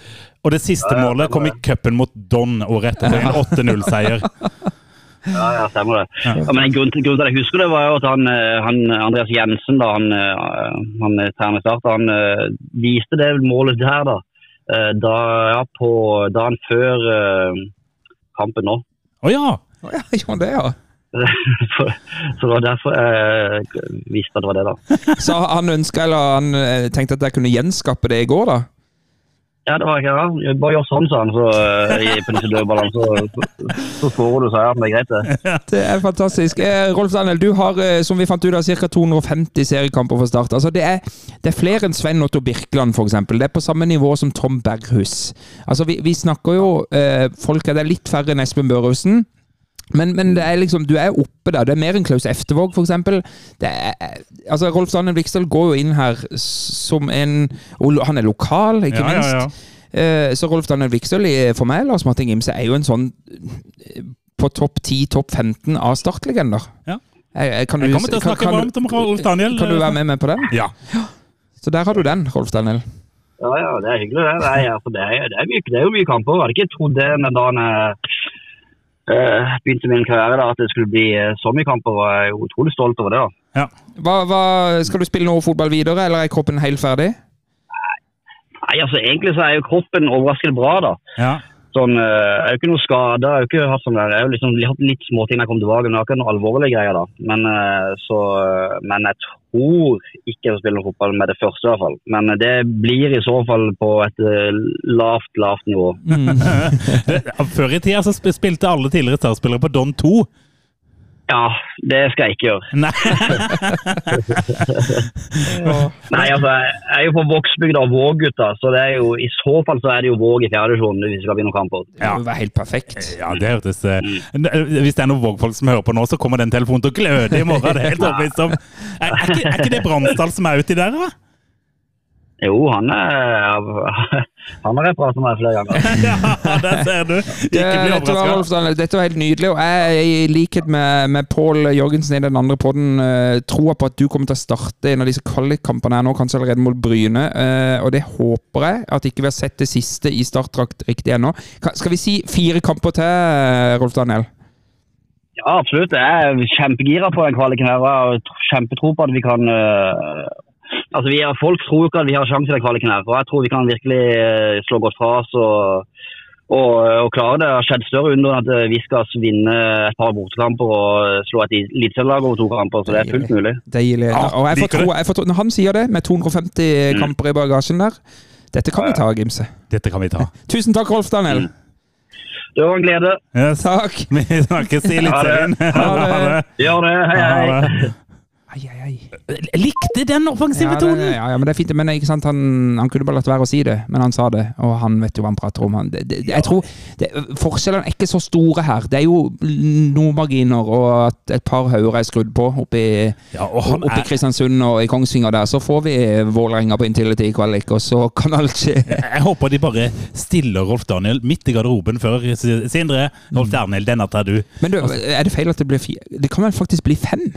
Og det siste målet kom i cupen mot Don året etter. En 8-0-seier. Ja, ja, stemmer det. Ja. men grunnen til- grunn til at jeg husker det, var jo at han, eh, han Andreas Jensen, da, han, eh, han eh, trener start, han viste det målet der, da. Eh, Da, ja, på dagen før kampen nå. Å ja! Oh, ja, gjorde det, ja. Så så det var derfor jeg visste at det var det, da. Så han ønska, eller han tenkte at jeg kunne gjenskape det i går, da? Ja, det var ikke det. Bare gjør sånn, sa han, så, eh, i- på. Så, så, så skårer du, sa jeg. Det er greit, det. Det er fantastisk. Eh, Rolf Daniel, du har, eh, som vi fant ut av, ca. 250 seriekamper for start. Altså, det, er, det er flere enn Sven Otto Birkeland, f.eks. Det er på samme nivå som Tom Berghus. Altså, vi, vi snakker jo eh, folk er det litt færre enn Espen Børhusen. Men, men det er liksom, du er oppe der. Det er mer enn Klaus Eftervåg, f.eks. Altså, Rolf Daniel Viksdal går jo inn her som en og Han er lokal, ikke Ja, minst. ja. ja. Så Rolf Daniel Viksøl for meg, Lars Martin Gimse, er jo en sånn eh, på topp 10, topp 15 av startlegender. Ja. Jeg, jeg, kan, du, Jeg kommer til å snakke kan, varmt om Rolf Daniel. kan du være med meg på den? Ja. Så der har du den, Rolf Daniel. Ja, ja, det er hyggelig, det. Det er, det, er, det, er mye, det er jo mye kamper. Jeg hadde ikke trodd det den dagen eh, begynte min karriere, da, at det skulle bli eh, så mye kamper. og Jeg er utrolig stolt over det. da. Hva, hva, skal du spille noe fotball videre, eller er kroppen helt ferdig? Nei, altså Egentlig så er jo kroppen overraskende bra. da. ja. Sånn, eh, Jeg jo ikke noe skada. Jeg har ikke hatt sånn der, jeg har liksom hatt litt småting da jeg kom tilbake, men jeg har ikke noe alvorlige greier. da. Men, eh, så, eh, men jeg tror ikke jeg vil spille noe fotball med det første, i hvert fall. Men det blir i så fall på et lavt, lavt nivå. Før i tida så spilte alle tidligere Start-spillere på Don 2. Ja, det skal jeg ikke gjøre. Nei. Nei, altså, Jeg er jo på Vågsbygda og Våg-gutta, så det er jo, i så fall så er det jo Våg i fjerdedivisjon hvis vi skal vinne noen Ja. Det må helt perfekt. Ja, det hørtes eh, n- Hvis det er noen Våg-folk som hører på nå, så kommer den telefonen til å gløde i morgen. Det er helt overbevist om. Er, er, ikke, er ikke det Bransdal som er uti der, da? Jo, han er Han har jeg pratet med flere ganger. Ja, der ser du. Ikke bli dette, var, overraska. Dette var helt nydelig, og jeg i likhet med, med Pål Jørgensen i den andre podden uh, tror på at du kommer til å starte en av disse kvalikkampene her nå, kanskje allerede mot Bryne. eh, og det håper jeg at ikke vi har sett det siste i startdrakt riktig ennå. Skal vi si fire kamper til, eh, Rolf Daniel? Ja, absolutt. Jeg er kjempegira på den kvaliken her. og Jeg har kjempetro på at vi kan Altså, vi er, Folk tror jo ikke at vi har sjanse i den kvaliken her. og Jeg tror vi kan virkelig øh, slå godt fra oss og, og, og klare det. Det har skjedd større under at øh, vi skal vinne et par bortekamper og slå et eliteserielag over to kamper. Så det er fullt mulig. Deilig. Og jeg får tro, jeg får tro, når han sier det, med 250 kamper i bagasjen der, Dette kan vi ta, Gimse. Dette kan vi ta. Tusen takk, Rolf Daniel. Det var en glede. Yes. Takk. Vi snakkes i Eliteserien. Ha det. Gjør det. Hei, hei. Ai, ai, ai. Likte den offensive Ja, tonen! ja, ja, men det er fint. Men ikke sant, han, han kunne bare latt være å si det, men han sa det. Og han vet jo hva han prater om. Han, det, det, jeg tror det, Forskjellene er ikke så store her. Det er jo noen marginer, og at et par hauger er skrudd på oppe i, Ja, oppe i Kristiansund og i Kongsvinger der. Så får vi Vålerenga på Intility i kvalik, og så kan alt skje. jeg håper de bare stiller Rolf Daniel midt i garderoben før Sindre. Rolf Daniel, denne tar du. Men du, er det feil at det blir fire? Det kan vel faktisk bli fem?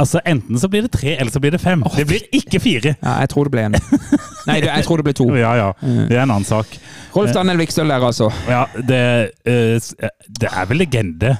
Altså, Enten så blir det tre, eller så blir det fem. Det blir ikke fire. Ja, jeg tror det ble en. Nei, jeg tror det ble to. Ja, ja. Det er en annen sak. Rolf Daniel Vikstøl der, altså. Ja, det, eh, det er vel legende.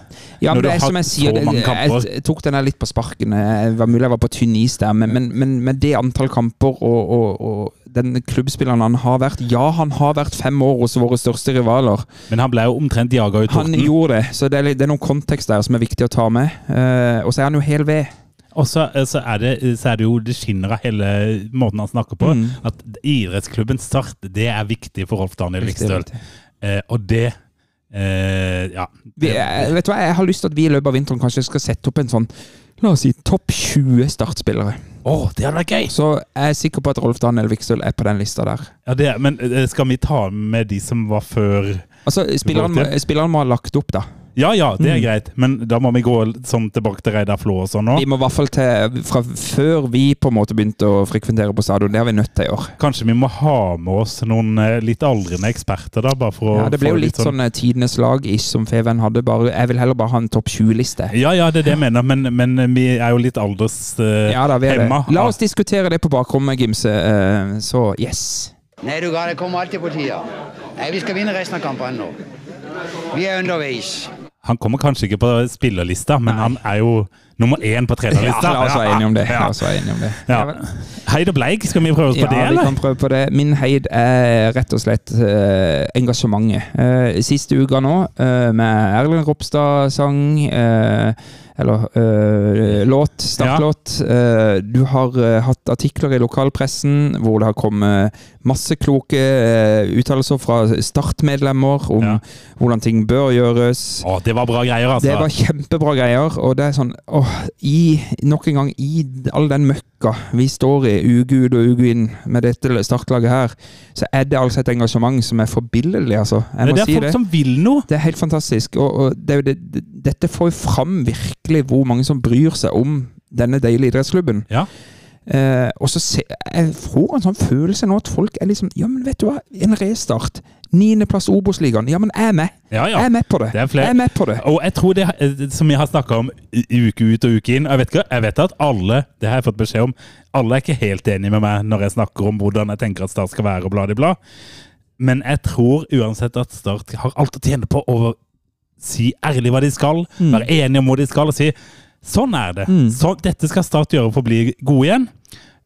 Ja, men det er som jeg sier, det, jeg tok den her litt på sparken. Det var mulig jeg var på tynn is der, men, men, men med det antall kamper og, og, og den klubbspilleren han har vært Ja, han har vært fem år hos våre største rivaler. Men han ble jo omtrent jaga ut Han gjorde det, så det er, det er noen kontekst der som er viktig å ta med. Eh, og så er han jo hel ved. Og så, eh, så, er det, så er det jo Det skinner av hele måten han snakker på. Mm. At idrettsklubben Start, det er viktig for Rolf Daniel Vikstøl. Eh, og det eh, Ja. Vi, jeg, vet du hva, Jeg har lyst til at vi i løpet av vinteren kanskje skal sette opp en sånn La oss si topp 20 startspillere. Oh, det hadde vært gøy! Så jeg er sikker på at Rolf Daniel Vikstøl er på den lista der. Ja, det, men eh, skal vi ta med de som var før Altså, spilleren må ha lagt opp, da. Ja ja, det er Mm. greit, men da må vi gå sånn tilbake til Reidar Flå og sånn òg. Vi må i hvert fall til fra før vi på en måte begynte å frekventere på stadion. Det har vi nødt til i år. Kanskje vi må ha med oss noen eh, litt aldrende eksperter, da, bare for å Ja, det ble jo litt sånn sånn tidenes lag-ish som Feven hadde. Bare, jeg vil heller bare ha en topp 20-liste. Ja ja, det er det jeg mener, men, men vi er jo litt alders... Uh, Ja, da, vi er det. Hemma. La oss diskutere det på bakrommet, Gimse. Uh, Så yes. Nei, du gal, det kommer alltid på tida. Nei, vi skal vinne resten av kampene nå. Vi er underveis. Han kommer kanskje ikke på spillerlista, men han er jo nummer én på Ja, trenerlista. la oss være enige om det. Ja. enige om det. Ja. Ja. Heid og Bleik, skal vi prøve oss på Ja, det, vi kan prøve på det. Min heid er rett og slett uh, engasjementet. Uh, siste uka nå, uh, med Erlend Ropstad-sang, eller øh, låt, startlåt. Ja. du har hatt artikler i lokalpressen hvor det har kommet masse kloke uttalelser fra startmedlemmer om Ja. hvordan ting bør gjøres. Å, det var bra greier, altså. Det var kjempebra greier, og det er sånn åh, i, Nok en gang, i all den møkka vi står i, ugud og uke med dette startlaget her, så er det altså et engasjement som er forbilledlig, altså. Jeg må det er si folk det. som vil noe. Det er helt fantastisk. Og, og det, det, det, dette får jo fram virkelig hvor mange som bryr seg om denne deilige idrettsklubben. Ja. Eh, og så se, Jeg får en sånn følelse nå at folk er liksom Ja, men vet du hva, en restart. Niendeplass Obos-ligaen. Ja, men jeg er med. Ja, ja. Jeg er med på det. Det er Jeg er med på det. Og jeg tror det, eh, som vi har snakka om uke ut og uke inn Jeg vet, ikke, jeg vet at alle det har jeg fått beskjed om, alle er ikke helt enige med meg når jeg snakker om hvordan jeg tenker at Start skal være, og bla, bla. Men jeg tror uansett at Start har alt å tjene på å si ærlig hva de skal, Mm. være enige om hvor de skal, og si sånn er det. Mm. Så, dette skal Start gjøre for å bli gode igjen.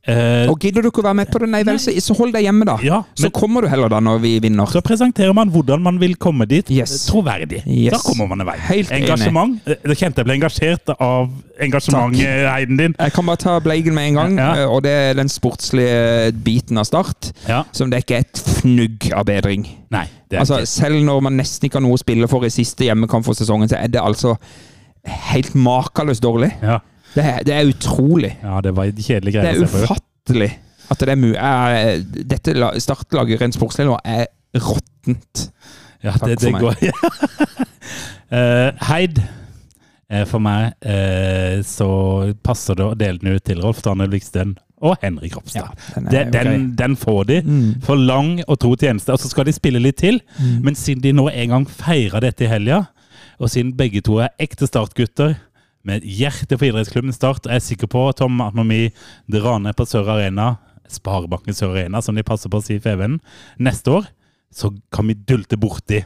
Eh, Og gidder du ikke å være med på det? Nei vel, så, så hold deg hjemme, da. ja, Så kommer du heller da når vi vinner. så presenterer man hvordan man vil komme dit. Yes. Troverdig. Yes. Da kommer man en vei. Helt. Engasjement. Det Jeg kjente jeg ble engasjert av engasjementheiden din. Jeg kan bare ta Bleigen med en gang, Ja. eh, og det er den sportslige biten av Start. Ja. Som det ikke er et fnugg av bedring. Nei, det Altså, selv når man nesten ikke har noe å spille for i siste hjemmekamp for sesongen, så er det altså helt makeløst dårlig. Ja. Det er, det er utrolig. ja, det var kjedelige Det er ufattelig at det er mulig. Eh, Dette startlaget rent sportslig nå er råttent. Ja, Takk det, det går. uh, Heid. For meg eh, så passer det å dele den ut til Rolf Daniel Viksten og Henrik Ropstad. den er Den, den, den får de. Mm. For lang og tro tjeneste. Og så skal de spille litt til. Mm. Men siden de nå en gang feirer dette i helga, og siden begge to er ekte startgutter med hjerte for idrettsklubben Start, er jeg sikker på Tom, at når vi drar ned på Sør Arena, Sparebanken Sør Arena, som de passer på å si i Feven, neste år, så kan vi dulte borti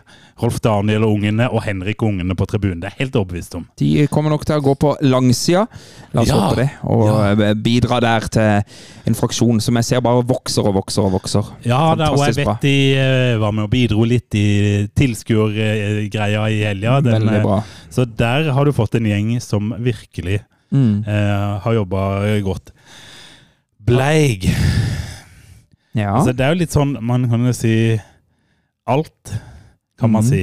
Rolf Daniel og ungene og Henrik og ungene på tribunen. Det er jeg helt overbevist om. De kommer nok til å gå på langsida, la oss Ja. håpe det, og Ja. eh, bidra der til en fraksjon som jeg ser bare vokser og vokser og vokser. Ja, da, og jeg bra. vet de eh, var med og bidro litt i tilskuergreia i helga. Veldig eh, bra. Så der har du fått en gjeng som virkelig Mm. eh, har jobba godt. Bleig Ja. Altså, det er jo litt sånn Man kan jo si alt, kan man mm. si.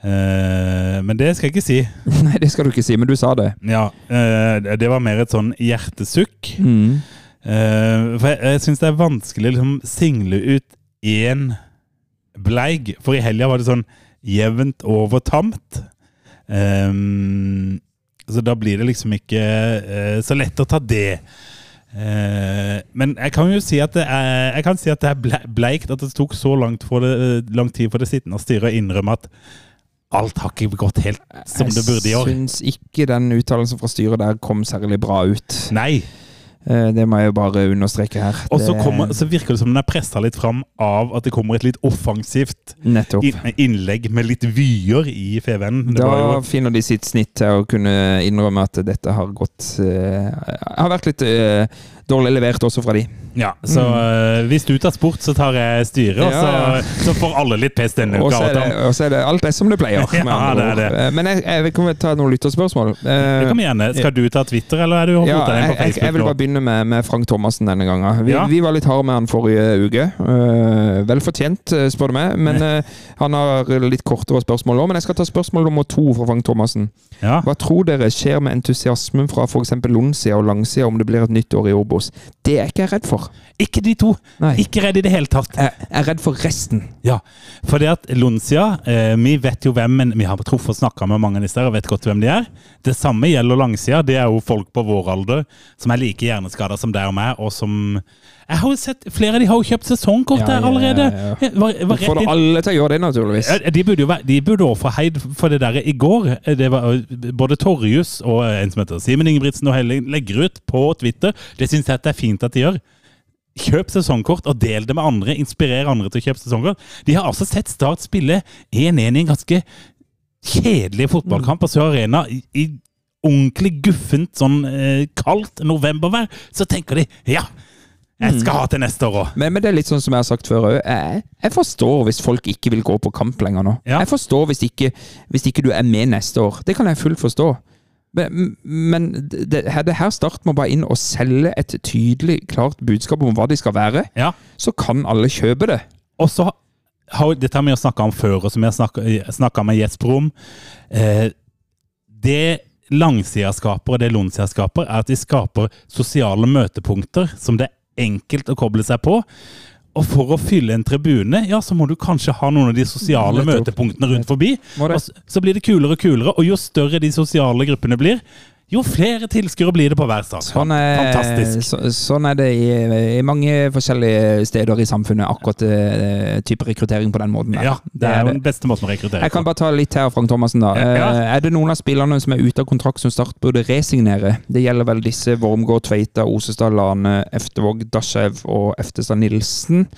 Eh, men det skal jeg ikke si. Nei, det skal du ikke si, men du sa det. Ja, eh, Det var mer et sånn hjertesukk. Mm. Eh, for jeg, jeg syns det er vanskelig å liksom single ut én bleig. For i helga var det sånn jevnt over tamt. Ehm, så da blir det liksom ikke eh, så lett å ta det. Eh, men jeg kan jo si at det er, jeg kan si at det er bleikt at det tok så langt det, lang tid for det sittende styret å innrømme at alt har ikke gått helt som det burde i år. Jeg syns ikke den uttalelsen fra styret der kom særlig bra ut. Nei. Eh, Det må jeg jo bare understreke her. Og så, kommer, så virker det som den er pressa litt fram av at det kommer et litt offensivt innlegg med litt vyer i FVN. Da var jo finner de sitt snitt til å kunne innrømme at dette har gått eh, Har vært litt eh, dårlig levert også fra de. Ja, så øh, hvis du tar sport, så tar jeg styret, og så, så får alle litt pest denne uka. det- og så er det alt er som det pleier. Ja, det er ord. Eh, Men jeg, jeg kan ta noen lytterspørsmål. Eh, Det kan vi gjerne. Skal du ta Twitter, eller er du Ja, fota den jeg, på jeg, jeg vil bare begynne med, med Frank Thomassen denne gangen. Vi, Ja. vi var litt harde med han forrige uke. Uh, vel fortjent, eh, spør du meg. Men uh, han har litt kortere spørsmål òg. Men jeg skal ta spørsmål nummer to fra Frank Thomassen. Ja. Hva tror dere skjer med entusiasmen fra f.eks. Lonsia og Langsia om det blir et nytt år i Obos? Det er ikke jeg redd for. Ikke de to. Nei. Ikke redd i det hele tatt. Jeg er redd for resten. Ja, for det at Lonsia, eh, vi vet jo hvem, men vi har truffet og snakka med mange av disse og vet godt hvem de er. Det samme gjelder langsida. Det er jo folk på vår alder som er like hjerneskada som deg og meg, og som Jeg har jo sett Flere av de har jo kjøpt sesongkort der allerede. ja, ja. Var, var får alle til å gjøre det, naturligvis. De burde jo være, de burde også få heid for det der i går. Det var Både Torjus og en som heter Simen Ingebrigtsen og Helling legger ut på Twitter. Det syns jeg det er fint at de gjør. Kjøp sesongkort og del det med andre. Inspirer andre til å kjøpe sesongkort. De har altså sett Start spille 1-1 i en ganske kjedelig fotballkamp på Sør Arena. I, i ordentlig guffent, sånn eh, kaldt novembervær. Så tenker de ja, jeg skal ha til neste år òg. Men, men det er litt sånn som jeg har sagt før òg. Jeg, jeg forstår hvis folk ikke vil gå på kamp lenger nå. Ja. Jeg forstår hvis ikke, hvis ikke du er med neste år. Det kan jeg fullt forstå. Men, men det, det her Start må bare inn og selge et tydelig, klart budskap om hva de skal være. Ja. Så kan alle kjøpe det. Og så har dette har vi snakke snakka om før, og som jeg snakka med Jesper om. Eh, det langsida skaper, og det Lonsia skaper, er at de skaper sosiale møtepunkter som det er enkelt å koble seg på. Og for å fylle en tribune, ja, så må du kanskje ha noen av de sosiale møtepunktene rundt forbi. Og så, blir det kulere og kulere, og jo større de sosiale gruppene blir, jo flere tilskuere blir det på hver stadion. Sånn er, Fantastisk. Så, sånn er det i, i mange forskjellige steder i samfunnet, akkurat uh, type rekruttering på den måten. der. Ja, det er jo den beste måten å rekruttere Jeg kan bare ta litt her, Frank Thomassen. da. Ja. Eh, Er det noen av spillerne som er ute av kontrakt som Start burde resignere? Det gjelder vel disse Wormgård, Tveita, Osestad, Lane, Eftervåg, Dashev og Eftestad Nilsen.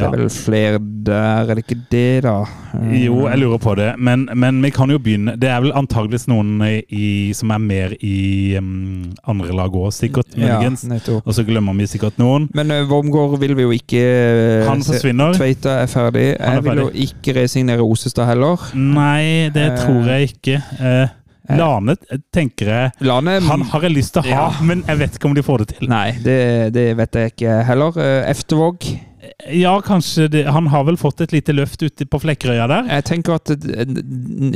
Det er vel flere der, er det ikke det, da? Eh, Jo, jeg lurer på det. Men, men vi kan jo begynne Det er vel antageligvis noen i, som er mer i um, andre lag òg, sikkert. Muligens. Ja. Og så glemmer vi sikkert noen. Men uh, Wormgård vil vi jo ikke eh, Han forsvinner. Tveita er ferdig. Er Jeg vil jo ikke resignere Osestad heller. Nei, det uh, tror jeg ikke. Uh, Lane tenker jeg Lane Han har jeg lyst til å ha, Ja. men jeg vet ikke om de får det til. Nei, det, det vet jeg ikke heller. Eftervåg Ja, kanskje det, Han har vel fått et lite løft ute på Flekkerøya der. Jeg tenker at eh,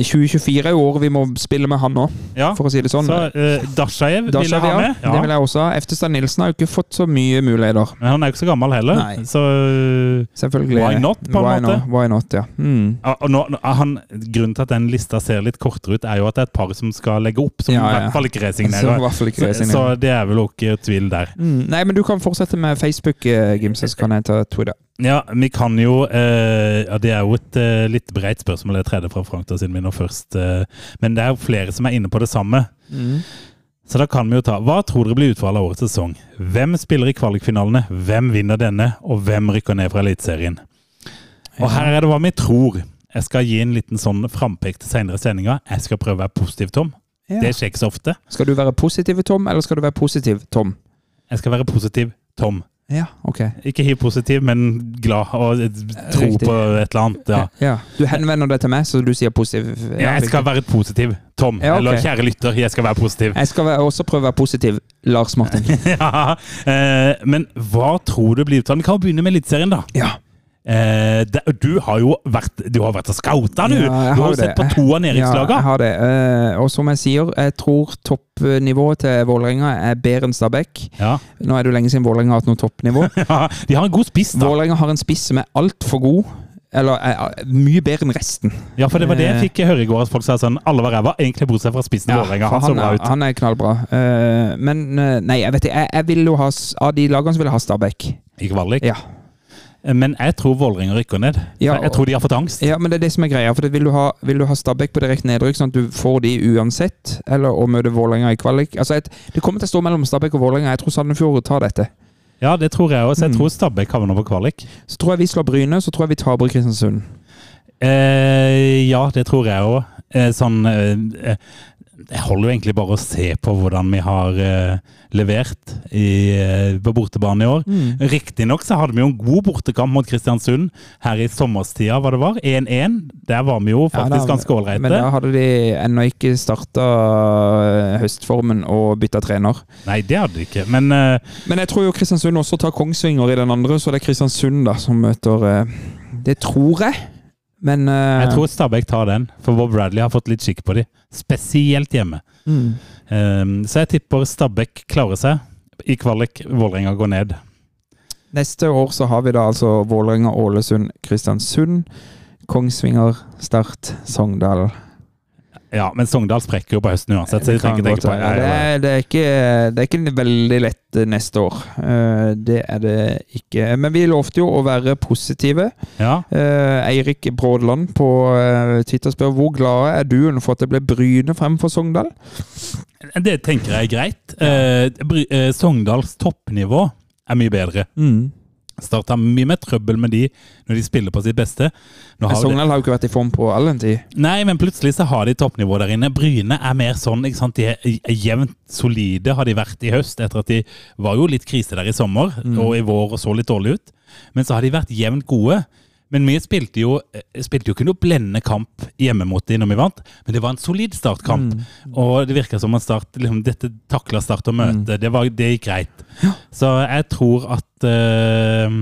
2024 er jo året vi må spille med han nå, Ja. for å si det sånn. Så uh, Dashaev vil jeg ha ja. med. Det vil jeg også. Eftestad Nilsen har jo ikke fått så mye muligheter. Men han er jo ikke så gammel heller. Nei. Så uh, Selvfølgelig. Why not, på en why måte? No, why not, ja. Mm. Og nå, han, grunnen til at den lista ser litt kortere ut, er jo at det er et par som skal legge opp, som Ja, i hvert fall ikke resignerer. Så, så det er vel ikke tvil der. Mm. Nei, men du kan fortsette med Facebook, Gimses, kan jeg ta Twitter. Ja, vi kan jo eh, ja, Det er jo et eh, litt breit spørsmål, det tredje fra Frank, da, siden vi nå først eh, Men det er jo flere som er inne på det samme. Mm. Så da kan vi jo ta Hva tror dere blir utfallet av årets sesong? Hvem spiller i kvalikfinalene? Hvem vinner denne? Og hvem rykker ned fra Eliteserien? Og her er det hva vi tror. Jeg skal gi en liten sånn frampek til senere sendinger. Jeg skal prøve å være positiv, Tom. Ja. Det skjer ikke så ofte. Skal du være positiv, Tom, eller skal du være positiv, Tom? Jeg skal være positiv, Tom. Ja, ok. Ikke hiv-positiv, men glad og tro Riktig. på et eller annet. ja. Ja. Du henvender deg til meg, så du sier positiv. Ja, Jeg skal være positiv, Tom. Ja, okay. Eller kjære lytter, jeg skal være positiv. Jeg skal også prøve å være positiv, Lars Martin. ja, eh, men hva tror du blir uttalen? Vi kan jo begynne med Eliteserien, da. Ja. Eh, det, du har jo vært, du har vært og scouta, du! Ja, har du har jo sett på to av Ja, jeg har det. Eh, og som jeg sier, jeg tror toppnivået til Vålerenga er bedre enn Stabæk. Ja. Nå er det jo lenge siden Vålerenga har hatt noe toppnivå. ja, de har en god spiss, da. Vålerenga har en spiss som er altfor god. Eller er mye bedre enn resten. Ja, for det var det jeg Eh. fikk høre i går, at folk sa sånn Alle var ræva, egentlig bortsett fra spissen i Vålerenga. Han han, er, han er knallbra. Eh, men eh, nei, jeg vet ikke. Jeg, jeg vil jo ha Av de lagene så vil jeg ha Stabæk. I kvalik. Ja. Men jeg tror Vålerenga rykker ned. Ja, jeg tror de har fått angst. ja, men det er det som er greia. For vil du ha, vil du ha Stabæk på direkte nedrykk, sånn at du får de uansett? Eller å møte Vålerenga i kvalik? Altså, et, det kommer til å stå mellom Stabæk og Vålerenga. Jeg tror Sandefjord tar dette. Ja, det tror jeg også. Jeg Mm. tror Stabæk havner på kvalik. Så tror jeg vi slår Bryne, så tror jeg vi taper Kristiansund. Eh, ja, det tror jeg òg. Eh, sånn eh, eh, Jeg holder jo egentlig bare å se på hvordan vi har eh, levert i, eh, på bortebane i år. Mm. Riktignok så hadde vi jo en god bortekamp mot Kristiansund her i sommerstida, hva det var. 1-1. Der var vi jo faktisk Ja, da- ganske Men da hadde de ennå ikke starta høstformen og bytta trener. Nei, det hadde de ikke. Men eh, Men jeg tror jo Kristiansund også tar Kongsvinger i den andre, så det er Kristiansund da som møter eh, Det tror jeg. Men uh, jeg tror Stabæk tar den, for Bob Bradley har fått litt skikk på dem. Spesielt hjemme. mm. Um, så jeg tipper Stabæk klarer seg. I kvalik Vålerenga går ned. Neste år så har vi da altså Vålerenga, Ålesund, Kristiansund, Kongsvinger, Start, Sogndal. Ja, men Sogndal sprekker jo på høsten uansett, så jeg trenger ikke tenke på Ja, det, er, det, er ikke, det er ikke veldig lett eh, neste år. Eh, Det er det ikke. Men vi lovte jo å være positive. Ja. Eh, Eirik Brådland på Twitter spør hvor glad er du for at det ble Bryne fremfor Sogndal? Det tenker jeg er greit. Sogndals toppnivå er mye bedre. Start har mye mer trøbbel med de når de spiller på sitt beste. Nå har Sogndal har jo ikke vært i form på all den tid. nei, men plutselig så har de toppnivå der inne. Bryne er mer sånn, ikke sant? De er jevnt solide har de vært i høst, etter at de var jo litt krise der i sommer Mm. og i vår og så litt dårlig ut. Men så har de vært jevnt gode. Men vi spilte jo, eh, spilte jo ikke noe blendende kamp hjemme mot dem når vi vant, men det var en solid startkamp. Mm. Og det virka som at Start liksom, dette takla Start å møte. Det, var, det gikk greit. Så jeg tror at eh,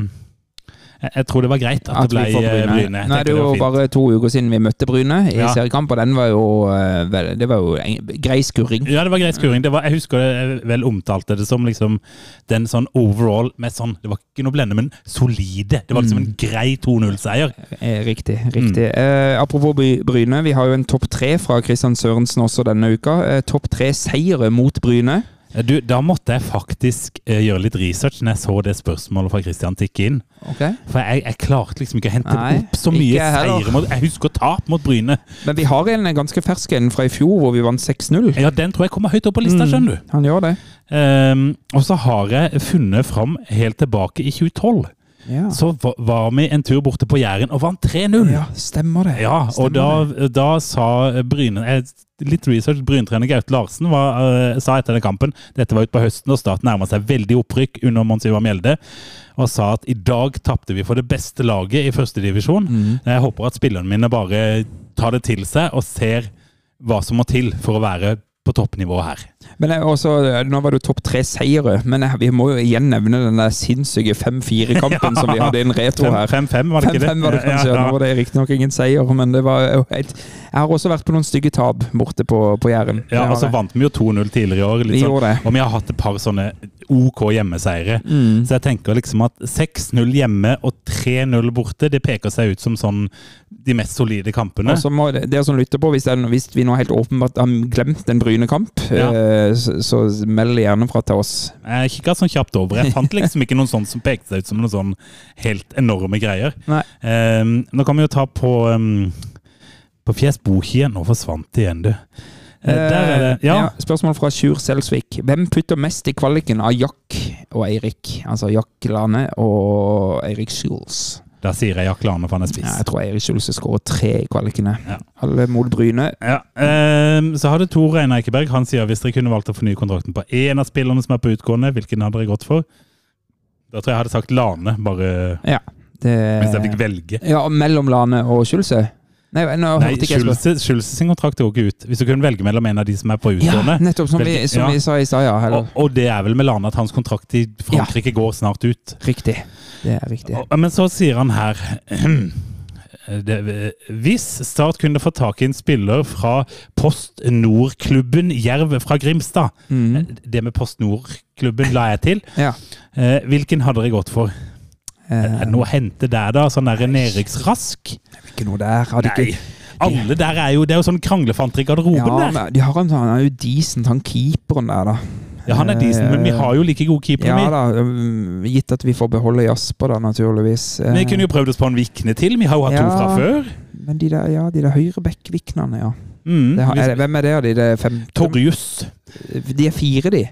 jeg, tror det var greit at, At det ble eh, Bryne. Nå er det jo bare to uker siden vi møtte Bryne i Ja. seriekamp, og den var jo, eh, det var jo grei skurring. Ja, det var grei skuring. Det var, jeg husker jeg vel omtalte det som liksom den sånn overall med sånn Det var ikke noe blende, men solide. Det var liksom Mm. en grei 2-0-seier. Eh, Riktig. riktig. Mm. Eh, apropos Bry- Bryne, vi har jo en topp tre fra Kristian Sørensen også denne uka. Eh, topp tre seire mot Bryne. Eh, Du, da måtte jeg faktisk uh, gjøre litt research når jeg så det spørsmålet fra Christian tikke inn. Okay. For jeg, jeg klarte liksom ikke å hente Nei, opp så mye jeg seire. Mot, jeg husker tap mot Bryne. Men vi har en ganske fersk en fra i fjor, hvor vi vant 6-0. Ja, Den tror jeg kommer høyt opp på lista, Mm. skjønner du. Han gjør det. Um, og så har jeg funnet fram helt tilbake i 2012. Ja, Så var vi en tur borte på Jæren og vant 3-0. ja stemmer det. Ja, og da, det. da sa Bryne eh, Litt research. Bryntrener Gaute Larsen var, uh, sa etter den kampen Dette var utpå høsten, og Start nærma seg veldig opprykk under Mons Ivar Mjelde. Og sa at i dag tapte vi for det beste laget i førstedivisjon. Mm. Jeg håper at spillerne mine bare tar det til seg og ser hva som må til for å være på toppnivå her. Men også, Nå var det topp tre seire, men jeg, vi må jo igjen nevne den der sinnssyke 5-4-kampen som vi hadde i en retro her. 5-5, var det ikke det? var det kanskje, Ja, ja. nå var det riktignok ingen seier, men det var helt Jeg har også vært på noen stygge tap borte på, på Jæren. Ja, og så vant vi jo 2-0 tidligere i år. Vi Litt sånn. gjorde det. Og vi har hatt et par sånne OK hjemmeseire. Mm. Så jeg tenker liksom at 6-0 hjemme og 3-0 borte, det peker seg ut som sånn de mest solide kampene. Og så må det- dere som lytter på, hvis, er, hvis vi nå helt åpenbart har glemt en Bryne-kamp, Ja. eh, så, meld gjerne fra til oss. Jeg kikka sånn kjapt over. Jeg fant liksom ikke noen sånn som pekte seg ut som noen sånn helt enorme greier. Ehm, nå kan vi jo ta på um, På Fjes Bokie. Nå forsvant det igjen, du. Eh, er det. Ja. Spørsmål fra Sjur Selsvik. Hvem putter mest i kvaliken av Jack og Eirik? Altså Jack Lane og Eirik Schulz. Der sier jeg Jack Lane, for han er Ja, jeg tror Eirik Schulz skårer tre i kvalikene. Ja. Alle mot Bryne. Ja, Um, så hadde Tor Einar Eikeberg Han sier hvis dere kunne valgt å fornye kontrakten på én av spillerne som er på utgående, hvilken hadde dere gått for? Da tror jeg jeg hadde sagt Lane, bare Ja. Det, hvis jeg fikk velge. ja, mellom Lane og Schulze? Nei, nå Nei. Schulze Schulze sin kontrakt går ikke ut. Hvis du kunne velge mellom en av de som er på Ja, nettopp som, vi, som ja. vi sa i stad, ja. Og, og det er vel med Lane at hans kontrakt i Frankrike går snart ut. Riktig. Det er riktig. Og- Men så sier han her det, Hvis Start kunne få tak i en spiller fra Post Nord-klubben Jerv fra Grimstad Mm. Det med Post Nord-klubben la jeg til. Ja. Eh, hvilken hadde dere gått for? Er Eh, det noe å hente der, da? Sånn der Eriks Rask? ikke noe der. Hadde Nei. ikke Alle der er jo Det er jo sånn kranglefanter i garderoben ja, der. men de har en sånn, han er jo decent, han keeperen der, da. Ja, han er decent, men vi har jo like gode keepere. Ja vi. da, gitt at vi får beholde Jasper, da, naturligvis. Eh, Vi kunne jo prøvd oss på en Vikne til. Vi har jo hatt to fra før. Men de der, ja, de der høyre back-viknene, ja. Mm. Det er det, hvem er det av de? Det er fem, Torjus. De er fire, de.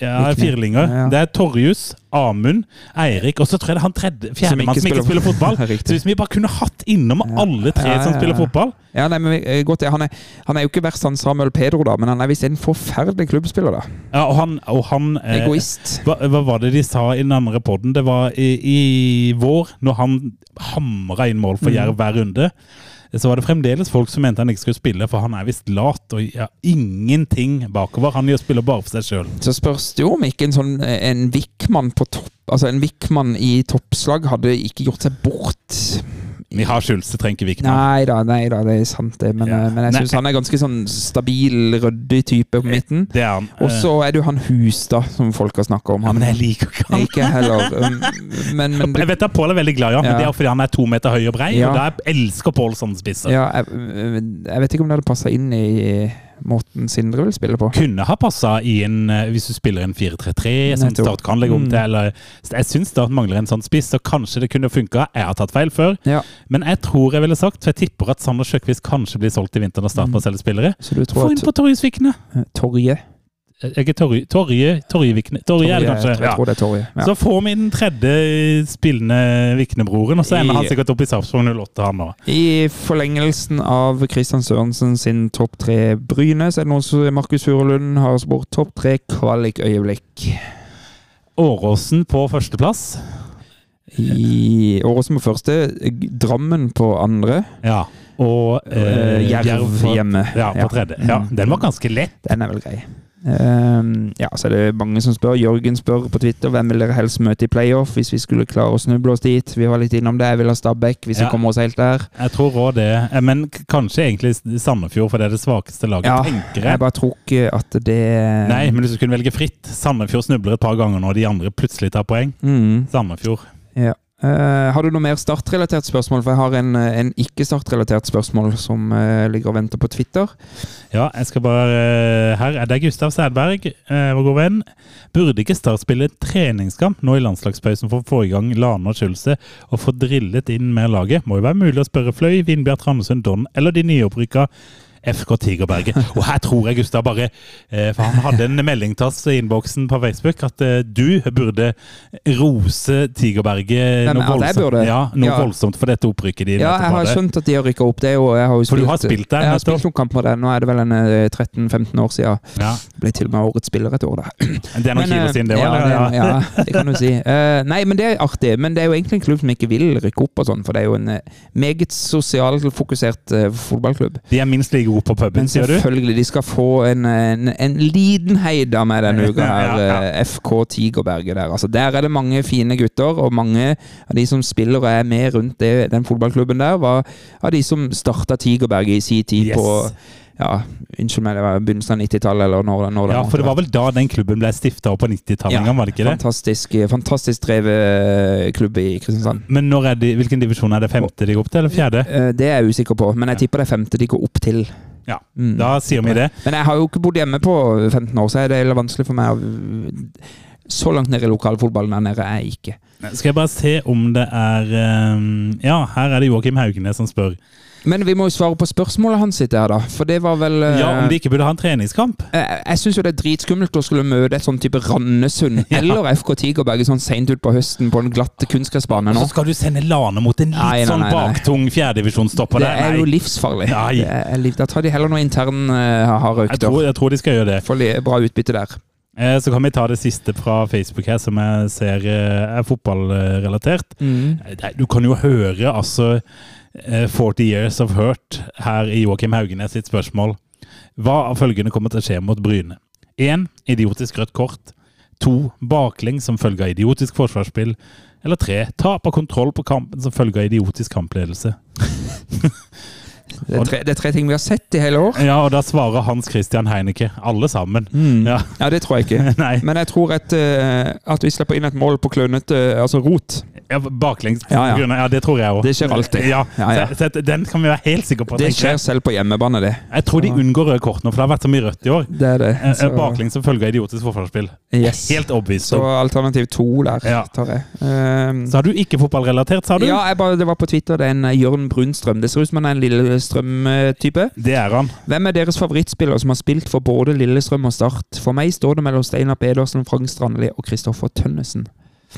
Ja, firlinger. Ja, ja. Det er Torjus, Amund, Eirik, og så tror jeg det er han tredje, fjerdemann som ikke spiller fotball. Så hvis vi bare kunne hatt innom alle tre som spiller fotball Ja, nei, men eh, godt, han, er, han er jo ikke verst han Samuel Pedro, da, men han er visst en forferdelig klubbspiller, da. ja, Og han, og han eh, Egoist. hva, hva var det de sa i den andre poden? Det var i, i vår, når han hamra inn mål for Mm. Jerv hver runde. Så var det fremdeles folk som mente han ikke skulle spille, for han er visst lat og gjør ingenting bakover. Han spiller bare for seg sjøl. Så spørs det jo om ikke en sånn eh, en Wickman på topp Altså en Wickman i toppslag hadde ikke gjort seg bort. Vi har Schulze, trenger vi ikke Vikman. Nei da, nei da, det er sant det. Men, Ja. eh, men jeg syns han er ganske sånn stabil, ryddig type på midten. Det er han. Og så er det jo han Hus, da, som folk har snakka om. ja, Men jeg liker ikke han. Ikke heller. Um, Men, men Jeg vet at Pål er veldig glad i ham, men Ja. det er fordi han er to meter høy og brei. Ja. Og da elsker Pål sånne spisser. ja, jeg, jeg vet ikke om det hadde passa inn i måten Sindre vil spille på. Kunne ha passa i en eh, Hvis du spiller en 4-3-3, som. Start kan legge om Mm. til. Eller, jeg syns Start mangler en sånn spiss, så kanskje det kunne funka. Jeg har tatt feil før, Ja, men jeg tror jeg ville sagt For jeg tipper at Sander Sjøkvist kanskje blir solgt i vinter når Start må selge spillere. Så du Få inn på Torjus Vikne. eh, Torje Eh, er Torje Torje Torje Vikne. Torje er det kanskje. Jeg tror, jeg tror det er Torje. Ja. Så får vi den tredje spillende Vikne-broren, og så ender han sikkert opp i Sarpsborg 08, han. I forlengelsen av Christian Sørensen sin topp tre Bryne, så er det noen som Markus Furulund har spurt topp tre kvalikøyeblikk. Åråsen på førsteplass. I Åråsen på første, Drammen på andre, Ja. Og eh, eh, Jerv hjemme. Ja, på tredje. Ja, Mm. den var ganske lett. Den er vel grei. Ehm, ja, så er det mange som spør. Jørgen spør på Twitter hvem vil dere helst møte i playoff hvis vi skulle klare å snuble oss dit. Vi var litt innom det. Jeg vil ha Stabæk hvis Ja. vi kommer oss helt der. Jeg tror òg det. Eh, Men kanskje egentlig Sandefjord, for det er det svakeste laget, Ja, tenker jeg jeg. bare tror ikke at det Nei, men hvis du kunne velge fritt Sandefjord snubler et par ganger når de andre plutselig tar poeng. mm. Sandefjord. Ja. Eh, har du noe mer startrelatert spørsmål? For jeg har en, eh, en ikke-startrelatert spørsmål som uh, ligger og venter på Twitter. Ja, jeg skal bare uh, Her er det Gustav Sædberg, vår gode venn. Burde ikke Start spille treningskamp nå i landslagspausen for å få i gang Lane og Schulze og få drillet inn mer laget? Må jo være mulig å spørre Fløy, Vindbjart Ramsund, Don eller de nyopprykka FK Tigerberget. Og her tror jeg Gustav bare eh, For han hadde en melding til oss i innboksen på Facebook at eh, du burde rose Tigerberget noe jeg voldsomt, ja, noe Ja. voldsomt for dette opprykket de Ja, jeg har skjønt at de har rykka opp. Det og jo, jeg har jo For du har spilt der, Jeg har spilt noen kamper der. Nå er det vel en eh, 13-15 år siden. Ja. Ble til og med årets spiller et år, da. Det er noen kilo eh, siden, det òg. Ja, ja, det kan du si. Eh, nei, men det er artig. Men det er jo egentlig en klubb som ikke vil rykke opp og sånn, for det er jo en eh, meget sosialfokusert uh, fotballklubb. De er minst like gode på puben, Men sier du? selvfølgelig, de skal få en, en, en liten heida med denne uka her. Ja, ja. eh, FK Tigerberget der. Altså, der er det mange fine gutter, og mange av de som spiller og er med rundt det, den fotballklubben der, var av de som starta Tigerberget i sin tid Yes. på ja, Unnskyld meg, det var begynnelsen av 90-tallet, eller når, når Ja, for det var vel da den klubben ble stifta på 90-tallet Ja, var det ikke det? Fantastisk, fantastisk drevet klubb i Kristiansand. Men de, hvilken divisjon er det? Femte de går opp til, eller fjerde? Eh, Det er jeg usikker på, men jeg tipper det er femte de går opp til. Ja, Mm. da sier vi det. Men jeg har jo ikke bodd hjemme på 15 år, så er det vanskelig for meg å Så langt ned i lokalfotballen der nede er jeg ikke. Skal jeg bare se om det er Ja, her er det Joakim Haugnes som spør. Men vi må jo svare på spørsmålet hans sitt her, da. For det var vel eh, Ja, Om de ikke burde ha en treningskamp? Jeg, jeg syns jo det er dritskummelt å skulle møte et sånn type Randesund Ja. eller FK Tigerberg sånn seint utpå høsten på en glatte kunstgressbanen. Nå. så skal du sende Lane mot en litt Nei, nei, sånn nei, sånn baktung fjerdedivisjonsstopper Det der? er jo livsfarlig. Liv. Da tar de heller noe intern uh, hardøkter. Jeg tror, jeg tror de skal gjøre det. Får li- bra utbytte der. Eh, Så kan vi ta det siste fra Facebook her, som jeg ser eh, er fotballrelatert. Mm. Eh, Du kan jo høre altså eh, 40 Years of Hurt her i Joakim Haugenes sitt spørsmål. Hva av følgende kommer til å skje mot Bryne? 1. Idiotisk rødt kort. 2. Baklengs som følge av idiotisk forsvarsspill. Eller 3. Tap av kontroll på kampen som følge av idiotisk kampledelse. Det, er tre, det er tre ting vi har sett i hele år. Ja, og da svarer Hans Christian Heinecke. Alle sammen. Mm. Ja. Ja, det tror jeg ikke. Men jeg tror at, eh, at vi slipper inn et mål på klønete altså rot. Ja, baklengs. Ja, ja. ja, det tror jeg òg. Det skjer alltid. Ja, Ja, ja. Så, så den kan vi være helt sikre på. Det skjer selv på hjemmebane, det. Jeg tror de unngår røde kort nå, for det har vært så mye rødt i år. Det er det. Eh, Så, Baklengs som følge av idiotisk forsvarsspill. yes. Helt overbevist. Så alternativ to der Ja. tar jeg. Um, Så har du ikke fotballrelatert, sa du? ja, bare, det var på Twitter. Det er en eh, Jørn Brunstrøm. Det ser ut som han er en Lillestrøm-type. Det er han. Hvem er deres favorittspiller som har spilt for både Lillestrøm og Start? For meg står det mellom Steinar Pedersen, Frank Strandli og Kristoffer Tønnesen.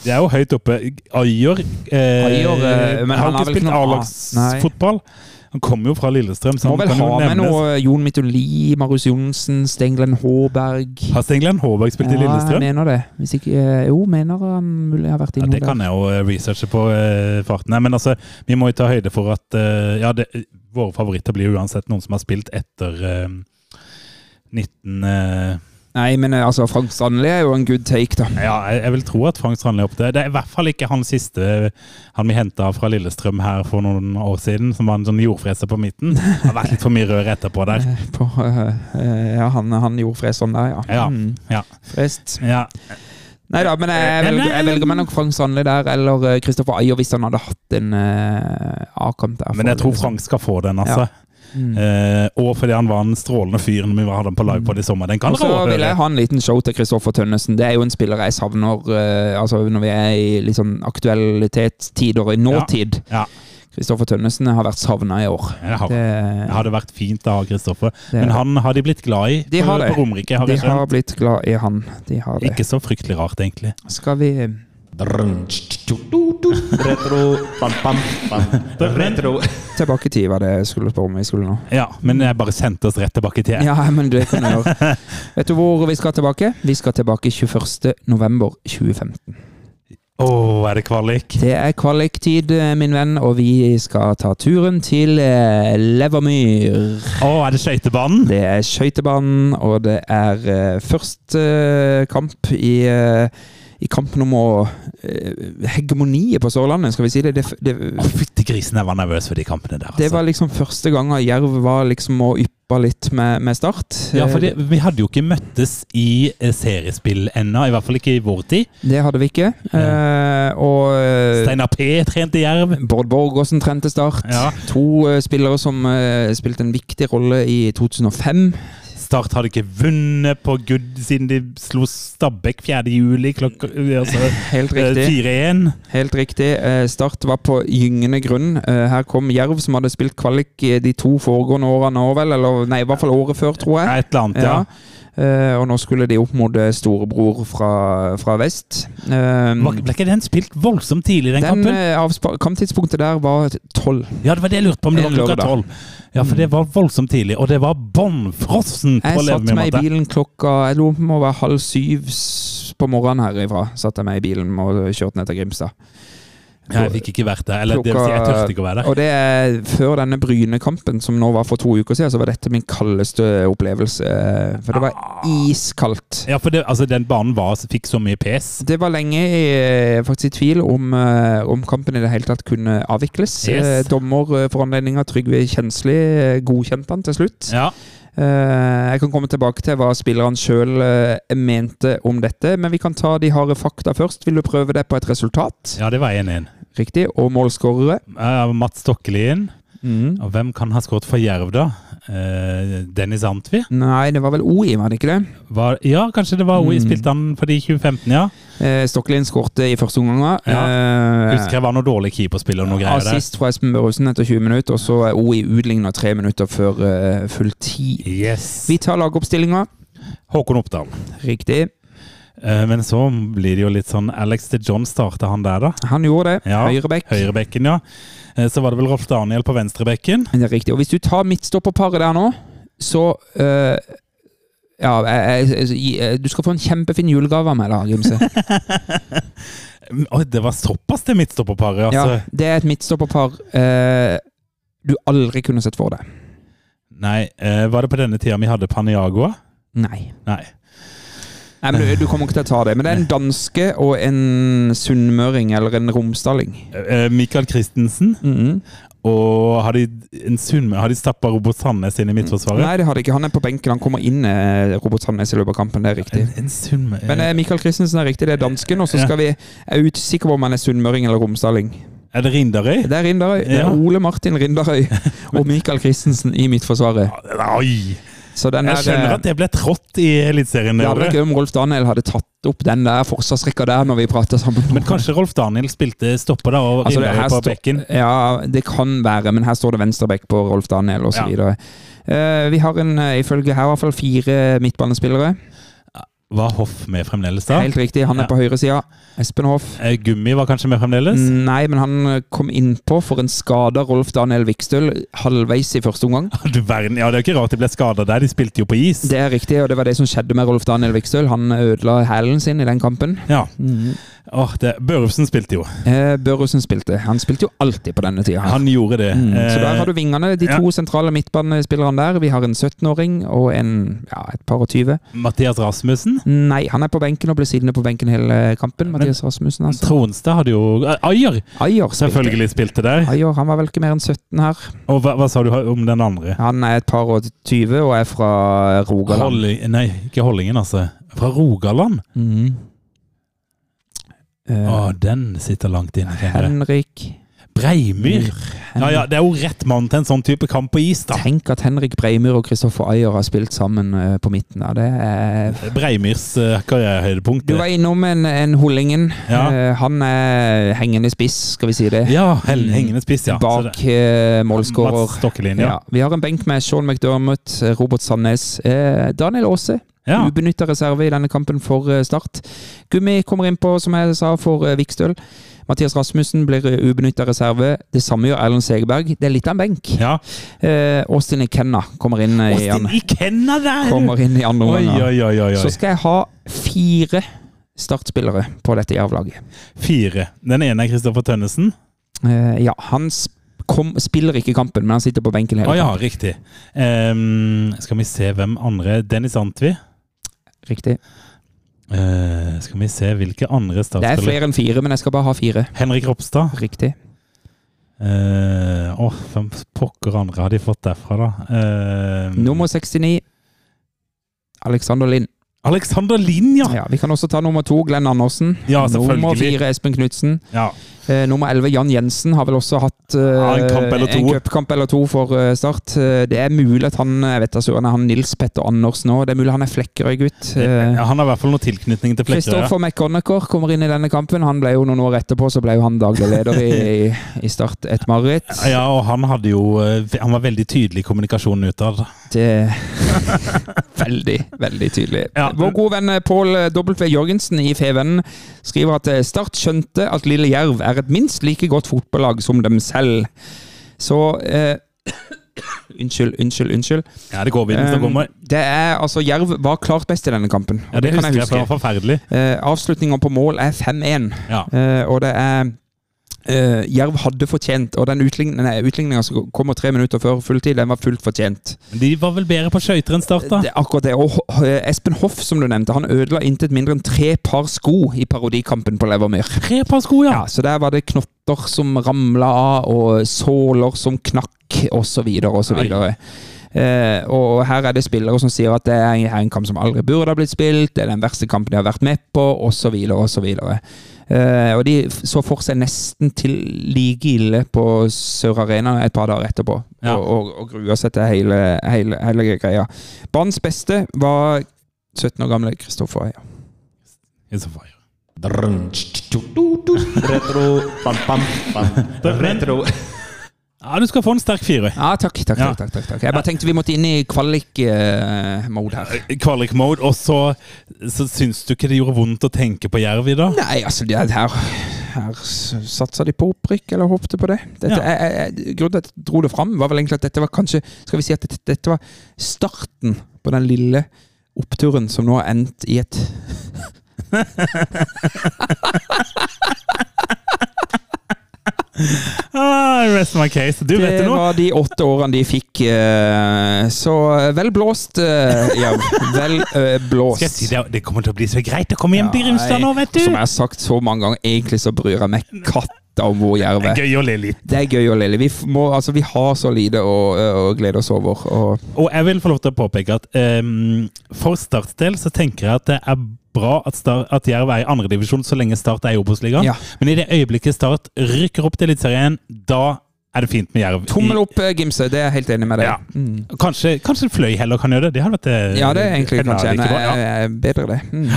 Det er jo høyt oppe. Ayer eh, Ayer, eh, men han har ikke spilt A-lagsfotball. Han kommer jo fra Lillestrøm, så Må han vel ha med noe Jon Mitoli, Marius Johnsen, Stenglen Håberg Har Stenglen Håberg spilt i Ja, jeg mener det. Hvis ikke eh, Jo, mener han mulig har vært Ja, det kan jeg jo eh, researche på eh, farten. Nei, men altså, vi må jo ta høyde for at eh, ja, det, våre favoritter blir uansett noen som har spilt etter eh, 19... eh, Nei, men eh, altså, Frank Strandli er jo en good take, da. ja, jeg, jeg vil tro at Frank Strandli er oppe der. Det er i hvert fall ikke han siste han vi henta fra Lillestrøm her for noen år siden, som var en sånn jordfreser på midten. Det har vært litt for mye rør etterpå der. På, eh, eh, ja, han, han jordfreseren der, ja. Ja, Mm, ja. frest. Ja, Nei da, men jeg velger, jeg velger meg nok Frank Sandli der, eller eh, Kristoffer Ayer hvis han hadde hatt en uh, A-kamp der. men jeg tror Frank skal få den, altså. Mm. Eh, og fordi han var en strålende fyr når vi hadde han på live på det i sommer. Den kan Og så dere vil jeg ha en liten show til Kristoffer Tønnesen. Det er jo en spiller jeg savner eh, altså når vi er i litt sånn aktualitetstider, i nåtid. Ja. Kristoffer Tønnesen har vært savna i år. Det har, Det, hadde vært fint å ha Kristoffer. Men han har de blitt glad i De har på, Romerike, har de har blitt glad i han. De. Ikke så fryktelig rart, egentlig. Skal vi Retro bam, bam, bam. Retro tilbake i tid, var det jeg skulle spørre om vi skulle nå? Ja, men jeg bare sendte oss rett tilbake i tid. Ja, men det kan jeg gjøre. Vet du hvor vi skal tilbake? Vi skal tilbake 21. november 2015. Å, er det kvalik? Det er kvaliktid, eh, min venn, og vi skal ta turen til eh, Levermyr. Å, er det skøytebanen? Det er skøytebanen, og det er uh, første eh, kamp i, eh, i kampen om å eh, hegemoniet på Sørlandet, skal vi si det. Det, det, Å, fytti grisen, jeg var nervøs for de kampene der. det Altså. var liksom første gang Jerv var liksom og yppa litt med, med Start. Ja, for Eh, det, vi hadde jo ikke møttes i eh, seriespill ennå, i hvert fall ikke i vår tid. det hadde vi ikke. Eh, og eh, Steinar P trente Jerv. Bård Borgårdsen trente Start. Ja. To eh, spillere som eh, spilte en viktig rolle i 2005. Start hadde ikke vunnet på Good siden de slo Stabæk 4. juli klokka altså, Helt eh, riktig. 4-1. Helt riktig. Eh, Start var på gyngende grunn. Eh, Her kom Jerv, som hadde spilt kvalik de to foregående årene òg, vel? Eller nei, i hvert fall året før, tror jeg. Et eller annet, ja. Eh, og nå skulle de opp mot eh, storebror fra, fra vest. Eh, Var, ble ikke den spilt voldsomt tidlig, den, den kampen? eh, kamptidspunktet der var tolv. Ja, det var det jeg lurte på, om det var klokka tolv. Ja, for det var voldsomt tidlig, og det var bånnfrossen på Jeg satte meg i bilen klokka Jeg lo om det halv syv på morgenen herifra. Satte jeg meg i bilen og kjørte ned til Grimstad. Jeg fikk ikke vært der, eller si, jeg tørte ikke å være der. Og det er før denne Bryne-kampen, som nå var for to uker siden, så var dette min kaldeste opplevelse. For det var Ah. iskaldt. Ja, for det, altså, den banen var, fikk så mye pes. Det var lenge eh, faktisk i tvil om, eh, om kampen i det hele tatt kunne avvikles. Yes. Eh, Dommer eh, for anledninga Trygve Kjensli eh, godkjente han til slutt. Ja, Eh, Jeg kan komme tilbake til hva spillerne sjøl mente om dette, men vi kan ta de harde fakta først. Vil du prøve det på et resultat? ja det var 1-1. Riktig. Og målskårere? Uh, Mats Stokkelien. Mm. Og hvem kan ha skåret for Jerv, da? Uh, Dennis Antvi? Nei, det var vel OI, var det ikke det? Var, ja, kanskje det var OI. Mm. Spilte han for de 2015, ja? Uh, Stokkelien skårte i første omgang. Ja. Uh, Husker jeg var noe dårlig keeperspill og noe greier. Assist fra Espen Børhusen etter 20 minutter, og så er OI utligna tre minutter før full tid. Yes. Vi tar lagoppstillinga. Håkon Oppdal. Riktig. Eh, men så blir det jo litt sånn Alex de John starta han der, da. Han gjorde det. Ja, Høyrebekk. Høyrebekken, ja. Eh, så var det vel Rolf Daniel på venstrebekken. Det er riktig. Og hvis du tar midtstopperparet der nå, så uh, Ja, jeg, jeg, jeg, du skal få en kjempefin julegave av meg, da, Gimse. Oi, det var såpass, det midtstopperparet. Altså. Ja, det er et midtstopperpar uh, du aldri kunne sett for deg. Nei, Uh, var det på denne tida vi hadde Paniagua? Nei. Nei. Nei, men du, du kommer ikke til å ta det. Men det er en danske og en sunnmøring, eller en romsdaling. Eh, Michael Christensen. Mhm. Og har de, en sunnmø- har de stappa Robert Sandnes inn i midtforsvaret? Nei, det har de ikke. Han er på benken. Han kommer inn, eh, Robert Sandnes, i løpet av kampen. Det er riktig. En, en sunnmø... Men eh, Michael Christensen er riktig, det er dansken. Og så Ja. skal vi Jeg er usikker på om han er sunnmøring eller romsdaling. er det Rindarøy? Det er Rindarøy. Det er Ole Martin Rindarøy og Michael Christensen i midtforsvaret. Oi! Så den Jeg skjønner eh, at det ble trått i Eliteserien. det det hadde vært gøy om Rolf Daniel hadde tatt opp den der forsvarsrekka der når vi prata sammen. Men kanskje Rolf Daniel spilte stopper da, og Altså, det, på bekken? Ja, det kan være, men her står det venstrebekk på Rolf Daniel osv. Ja. Uh, vi har en, eh, ifølge her i hvert fall fire midtbanespillere. Var Hoff med fremdeles da? Helt riktig, han er Ja. på høyresida. Espen Hoff. Eh, Gummi var kanskje med fremdeles? Nei, men han kom innpå for en skada Rolf Daniel Vikstøl halvveis i første omgang. Du verden, ja, Det er jo ikke rart de ble skada der, de spilte jo på is. Det er riktig, og det var det som skjedde med Rolf Daniel Vikstøl. Han ødela hælen sin i den kampen. Ja. Åh, det, Børufsen spilte jo. Eh, Børufsen spilte. Han spilte jo alltid på denne tida. her. Han gjorde det. Mm, så Eh, der har du vingene, de ja. to sentrale midtbanespillerne der. Vi har en 17-åring og en ja, et par og tyve. Mathias Rasmussen. Nei, han er på benken og ble sittende på benken hele kampen. Mathias Rasmussen, altså. Tronstad hadde jo eh, Ayer Ayer spilte. selvfølgelig spilte der. Ayer, han var vel ikke mer enn 17 her. Og hva, hva sa du om den andre? Han er et par og 20 og er fra Rogaland. Holling, nei, ikke Hollingen, altså. Fra Rogaland. Mm. Uh, Å, den sitter langt inne. Henrik Breimyr. Ja, ja, det er jo rett mann til en sånn type kamp på is, da. Tenk at Henrik Breimyr og Kristoffer Ayer har spilt sammen uh, på midten Da. Det er Breimyrs uh, karrierehøydepunkt. Du var innom en, en Hollingen. Ja. Uh, han er hengende spiss, skal vi si det. Ja, hengende spiss, ja. Bak uh, målskårer. Ja. Vi har en benk med Sean McDermott, eh, Robert Sandnes, eh, Daniel Aase. Ja. Ubenytta reserve i denne kampen for eh, Start. Gummi kommer innpå, som jeg sa, for eh, Vikstøl. Mathias Rasmussen blir ubenytta reserve. Det samme gjør Erlend Segerberg. Det er litt av en benk. ja. Eh, Austin Ikenna kommer inn eh, i, Austin an- Ikenna der! kommer inn i andre omgang. Så skal jeg ha fire startspillere på dette jervlaget. Fire. Den ene er Kristoffer Tønnesen. Eh, ja, han kom, spiller ikke kampen, men han sitter på benken hele Å Oh, ja, riktig. Um, skal vi se hvem andre Dennis Antvi. Riktig. Eh, skal vi se hvilke andre Det er flere enn fire, men jeg skal bare ha fire. Henrik Ropstad. Riktig. Åh, hvem pokker andre har de fått derfra, da? Uh, Nummer 69. Alexander Lind. Alexander Lind, ja! Ja, vi kan også ta nummer to, Glenn Andersen. Ja, nummer fire, Espen Knutsen. ja. Eh, nummer elleve, Jan Jensen, har vel også hatt eh, Ja, en kamp eller to. eller to for eh, Start. Eh, det er mulig at han jeg vet da han er han Nils Petter Anders nå. Det er mulig han er Flekkerøy-gutt. Eh, Ja, han har i hvert fall noe tilknytning til Flekkerøy. Kristoffer McConnacher kommer inn i denne kampen. Han ble jo noen år etterpå så ble jo han daglig leder i, i Start et mareritt. Ja, og han hadde jo eh, Han var veldig tydelig i kommunikasjonen utad. Det Veldig, veldig tydelig. Ja. Vår gode venn eh, Pål W. Jørgensen i Fevennen skriver at eh, Start skjønte at Lille Jerv er et minst like godt fotballag som dem selv. Så eh, Unnskyld, unnskyld, unnskyld. Ja, det går vinden som kommer. det er, altså, Jerv var klart best i denne kampen. Ja, det det husker jeg, for det var forferdelig. Eh, Avslutninga på mål er 5-1. Ja. Eh, og det er eh, Jerv hadde fortjent, og den utligninga som kommer tre minutter før fulltid, den var fullt fortjent. Men de var vel bedre på skøyter enn Start, da? Det akkurat det. Og uh, Espen Hoff, som du nevnte, han ødela intet mindre enn tre par sko i parodikampen på Levermyr. Tre par sko, ja! Ja, så der var det knotter som ramla av, og såler som knakk, osv., osv. Uh, og her er det spillere som sier at det er en kamp som aldri burde ha blitt spilt, det er den verste kampen de har vært med på, osv., osv. Eh, og de så for seg nesten til like ille på Sør Arena et par dager etterpå, Ja. og, og, og grua seg til hele, hele, hele greia. Banens beste var 17 år gamle Kristoffer. I så. Retro. Bam, bam, bam. Retro. Ja, du skal få en sterk fire. Ja, takk, takk, Ja. takk, takk, takk. Jeg bare tenkte vi måtte inn i kvalik-mode her. Kvalik-mode, og så, så syns du ikke det gjorde vondt å tenke på Jerv i dag? Nei, altså, det her, her satsa de på opprykk, eller håpte på det. Dette, Ja. jeg, jeg, grunnen til at jeg dro det fram, var vel egentlig at dette var kanskje Skal vi si at dette, dette var starten på den lille oppturen som nå har endt i et Ah, rest my case. Du, vet Det nå. Det var de åtte årene de fikk. eh, Så vel blåst, eh, ja. Vel eh, blåst. Skal jeg si det, det kommer til å bli så greit å komme hjem til Grimstad nå, vet du. Som jeg har sagt så mange ganger, egentlig så bryr jeg meg katt om hvor Jerv Det er. gøy å le litt. Det er gøy å lille. Vi, må, altså, vi har så lite å, å glede oss over. Og, Og jeg vil få lov til å påpeke at um, for Starts del så tenker jeg at det er bra at, Start, at Jerv er i andredivisjon så lenge Start er i Obos-ligaen. Ja. Men i det øyeblikket Start rykker opp til Eliteserien, da er det fint med Jerv. tommel opp, eh, Gimse. Det er jeg helt enig med deg. Ja. Mm. Kanskje, kanskje Fløy heller kan gjøre det. Det hadde vært eh, Ja, det er egentlig kanskje en, bra, ja. eh, bedre, det. Mm.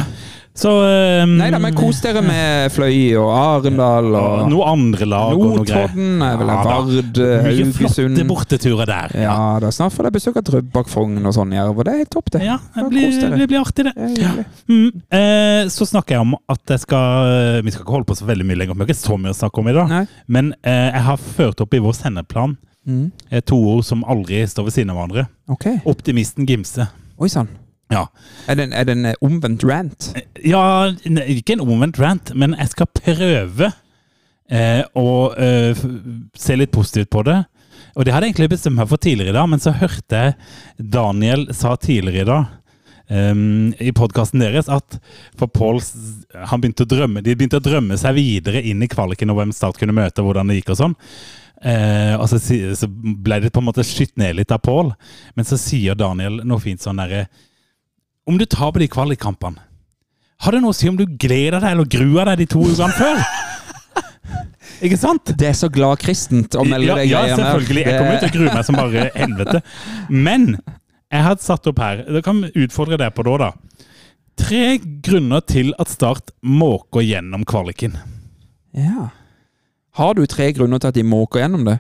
Så um, Nei da, men kos dere med Fløy og Arendal og Noe andre lag og noe greier. Notodden, er vel Ja. Vard, Mye Haugesund flotte borteturer der. Ja, da snart får dere besøk av Drøbak, Frogn og sånn, Jerv. Og det er helt topp, det. Ja, Ja, det blir, det blir artig, det. Ja. Mm. Eh, så snakker jeg om at jeg skal Vi skal ikke holde på så veldig mye lenger. Vi har ikke så mye å snakke om i dag. Nei. Men eh, jeg har ført opp i vår sendeplan Mm. eh, to ord som aldri står ved siden av hverandre. Okay. Optimisten Gimse. Oi sann. Ja. Er det en, er det en eh, omvendt rant? ja, ikke en omvendt rant, men jeg skal prøve eh, å eh, se litt positivt på det. Og det hadde jeg egentlig bestemt meg for tidligere i dag, men så hørte jeg Daniel sa tidligere i dag Um, i podkasten deres at for Paul, han begynte å drømme, De begynte å drømme seg videre inn i kvaliken og hvem Start kunne møte, hvordan det gikk og sånn. Uh, og så, så ble det på en måte skytt ned litt av Pål. Men så sier Daniel noe fint sånn derre Om du taper de kvalikkampene, har det noe å si om du gleder deg eller gruer deg de to ukene før? Ikke sant? Det er så glad kristent å melde Ja, deg ja, selvfølgelig. Jeg kommer til å grue meg som bare helvete. Men jeg hadde satt opp her Da kan vi utfordre deg på det, da. Tre grunner til at Start måker gjennom kvaliken. Ja. Har du tre grunner til at de måker gjennom det?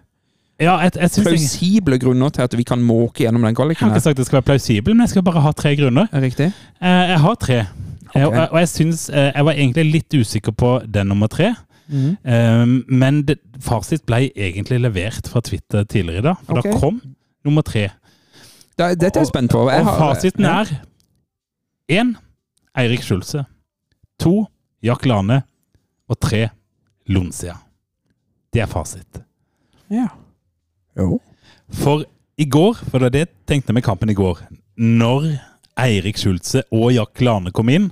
Ja, jeg, jeg synes jeg, Plausible grunner til at vi kan måke gjennom den jeg har ikke sagt sagt det skal være plausibel, men jeg skal bare ha tre grunner. Er riktig? Eh, Jeg har tre. Okay. Og, og jeg synes eh, Jeg var egentlig litt usikker på den nummer tre. Mm. Um, men det, fasit ble egentlig levert fra Twitter tidligere i dag. For okay. da kom nummer tre. Da, dette er jeg spent på. Jeg Og har- fasiten er én Eirik Skjulse. To Jack Lane. Og tre Lonsia. Det er fasit. Ja. Jo. For i går, for det var det jeg tenkte med kampen i går, når Eirik Skjulse og Jack Lane kom inn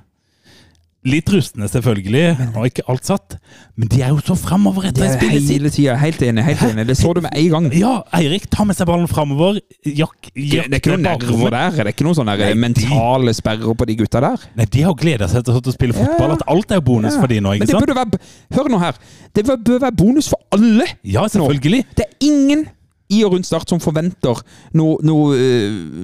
Litt rustne, selvfølgelig, og ikke alt satt, men de er jo så framover Det etter er spillet sitt. hele tida. Helt enig. helt enig. Det så du med en gang. Ja, Eirik tar med seg ballen framover. Jack, Jack det er ikke noen nerver der. Det er ikke noen sånne Nei, mentale de- sperrer på de gutta der. Nei, De har gleda seg til å spille fotball. Ja. At alt er bonus Ja. for de nå, ikke Men det sant? burde være Hør nå her. Det bør være bonus for alle. Ja, selvfølgelig. Det er ingen i og rundt Start som forventer noe, noe uh,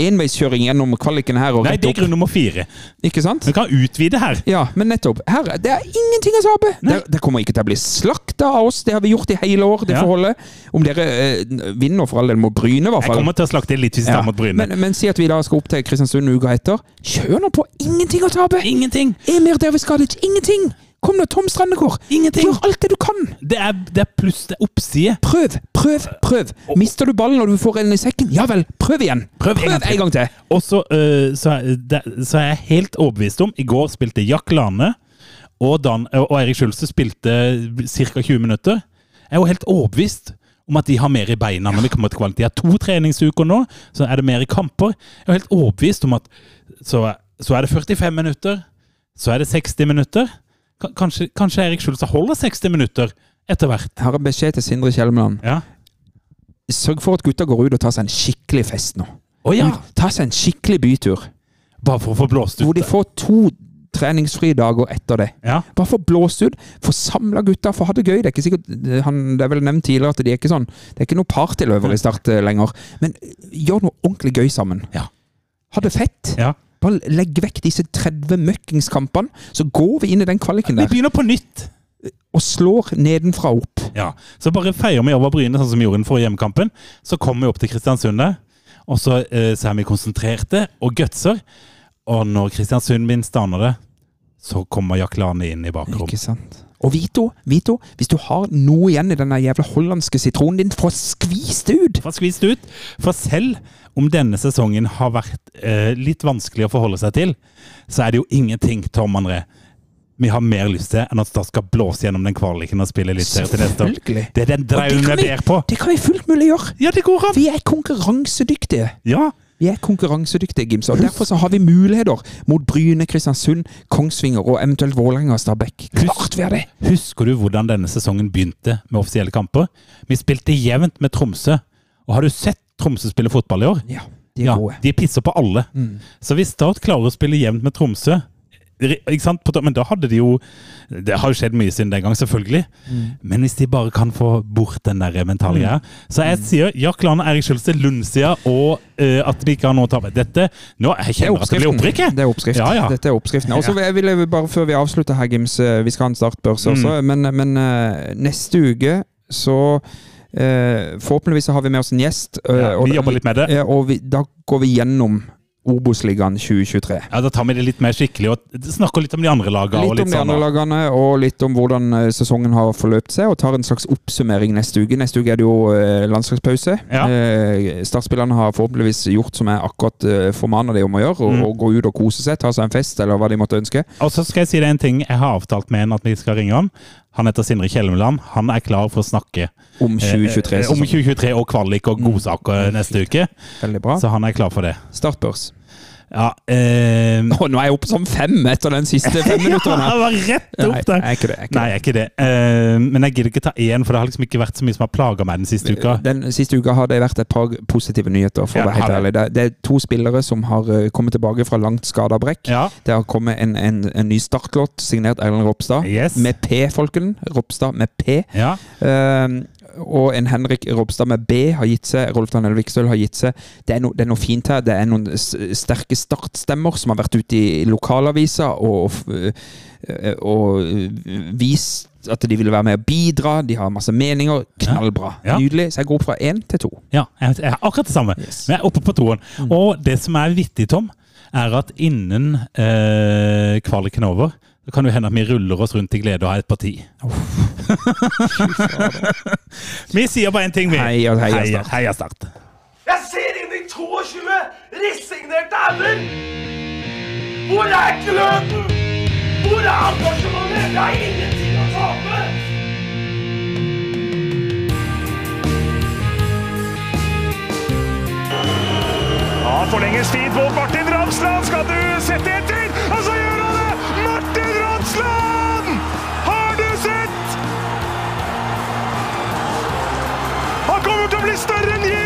enveiskjøring gjennom kvaliken her. Nei, det er grunn nummer fire. Ikke sant? Vi kan utvide her. Ja, men nettopp. Her, det er ingenting å tape! Det, det kommer ikke til å bli slakta av oss. Det har vi gjort i hele år, det Ja. forholdet. Om dere uh, vinner for all del mot Bryne, i hvert Jeg kommer til å slakte litt hvis vi Ja. tar mot Bryne. Men, men si at vi da skal opp til Kristiansund uka etter. Kjør nå på! Ingenting å tape! Ingenting! Emir Derviskadic, ingenting! Kom nå, Tom Strandegård! Ingenting! Gjør alt det du kan! Det er, det er pluss, det er oppside. Prøv, prøv, prøv! Mister du ballen når du får en i sekken? Ja vel, prøv igjen! Prøv en gang en gang til! Og så, uh, så, er, det, så er jeg helt overbevist om I går spilte Jack Lane og, Dan, og Eirik Skjulse spilte ca. 20 minutter. Jeg er jo helt overbevist om at de har mer i beina når vi kommer til kvalitet. De har to treningsuker nå, så er det mer i kamper. Jeg er helt overbevist om at så, så er det 45 minutter, så er det 60 minutter. Ka- Kanskje, kanskje Erik Skjulstad holder 60 minutter etter hvert. Jeg har en beskjed til Sindre Kjelmeland. Ja. Sørg for at gutta går ut og tar seg en skikkelig fest nå. Oh, ja! Ta seg en skikkelig bytur. Bare for å få blåst ut. Hvor de får to treningsfrie dager etter det. Ja. Bare få blåst ut, få samla gutta, få ha det gøy. Det er ikke sikkert, han, det er vel nevnt tidligere at de er ikke sånn Det er ikke noe partyløver i Start eh, lenger. Men eh, gjør noe ordentlig gøy sammen. Ja. Ha det fett. Ja. Bare legg vekk disse 30 møkkingskampene, så går vi inn i den kvaliken der. Vi begynner på nytt. og slår nedenfra opp. Ja, Så bare feirer vi over Bryne sånn som vi gjorde den forrige hjemmekampen. Så kommer vi opp til Kristiansund og så, eh, så er vi konsentrerte og gutser. Og når Kristiansund minst aner det, så kommer Jack Lane inn i bakrom. Ikke sant? Og Vito, Vito, hvis du har noe igjen i denne jævla hollandske sitronen din, få skvist det ut! Få skvist ut. For selv om denne sesongen har vært eh, litt vanskelig å forholde seg til, så er det jo ingenting, Tom André, vi har mer lyst til enn at Start skal blåse gjennom den kvaliken og spille litt til neste år. Det er den draumen vi- ber på. Det kan vi fullt mulig gjøre! Ja, det går an! Vi er konkurransedyktige. Ja. Vi er konkurransedyktige, Gims, og derfor så har vi muligheter mot Bryne, Kristiansund, Kongsvinger og eventuelt Vålerenga og Stabæk. Klart vi har det! Husker du hvordan denne sesongen begynte med offisielle kamper? Vi spilte jevnt med Tromsø. Og har du sett Tromsø spille fotball i år? Ja, de er Ja, gode. de pisser på alle. Så hvis Start klarer å spille jevnt med Tromsø Men da hadde de jo Det har jo skjedd mye siden den gang, selvfølgelig. Men hvis de bare kan få bort den der mentale greia Så jeg sier ja, Lane, Erik Skjølstad, Lundsida og uh, at de ikke har noe å tape. Dette Nå jeg Det er kjenner at det blir opprykk. Det er oppskrift. Ja, ja. Dette er oppskriften. Og så vil jeg bare, før vi avslutter her, Gims, eh, vi skal ha en startbørse også, men, men uh, neste uke så uh, Forhåpentligvis har vi med oss en gjest. eh, Ja, vi jobber litt med det. Og vi, da går vi gjennom Obos-ligaen 2023. Ja, Da tar vi det litt mer skikkelig og snakker litt om de andre lagene. og Litt om de sånn, andre lagene, og litt om hvordan eh, sesongen har forløpt seg, og tar en slags oppsummering neste uke. Neste uke er det jo eh, landslagspause. Ja. Eh, Startspillerne har forhåpentligvis gjort som jeg akkurat formaner de om å gjøre, og, Mm. og gå ut og kose seg, ta seg en fest, eller hva de måtte ønske. Og så skal jeg si det en ting. Jeg har avtalt med en at vi skal ringe han. Han heter Sindre Kjelmeland. Han er klar for å snakke Om 2023. eh, om 2023 og kvalik og godsaker neste uke. Veldig bra. Så han er klar for det. Startbørs. Ja, eh, oh, nå er jeg oppe som fem etter den siste femminutteren Ja, her. var rett Nei, opp der. jeg er ikke det. Jeg er ikke Nei, jeg er ikke det. Eh, men jeg gidder ikke ta én, for det har liksom ikke vært så mye som har plaga meg den siste uka. Den siste uka har det vært et par positive nyheter, for Ja, å være helt ærlig. Det, det er to spillere som har eh, kommet tilbake fra langt skada brekk. Ja. Det har kommet en, en, en ny startlåt signert Erlend Ropstad. Yes. Med P, folken. Ropstad med P. ja. Ehm, og en Henrik Ropstad med B har gitt seg. Rolf Daniel Vikstøl har gitt seg. Det er, no, det er noe fint her. Det er noen sterke startstemmer som har vært ute i lokalaviser og, og, og vist at de vil være med og bidra. De har masse meninger. Knallbra. Ja. Nydelig. Så jeg går opp fra én til to. ja jeg, er har akkurat det samme. Yes. Men jeg er oppe på toen. Og det som er vittig, Tom, er at innen eh, kvaliken er over, så kan det hende at vi ruller oss rundt i glede og har et parti. Vi sier bare én ting, vi. Heia, heia heia, Start. heia Start. Jeg ser inn i 22 resignerte ender! Hvor er gløden? Hvor er engasjementet? Jeg har ingenting å tape! Ja, forlenges tid på Martin blir større!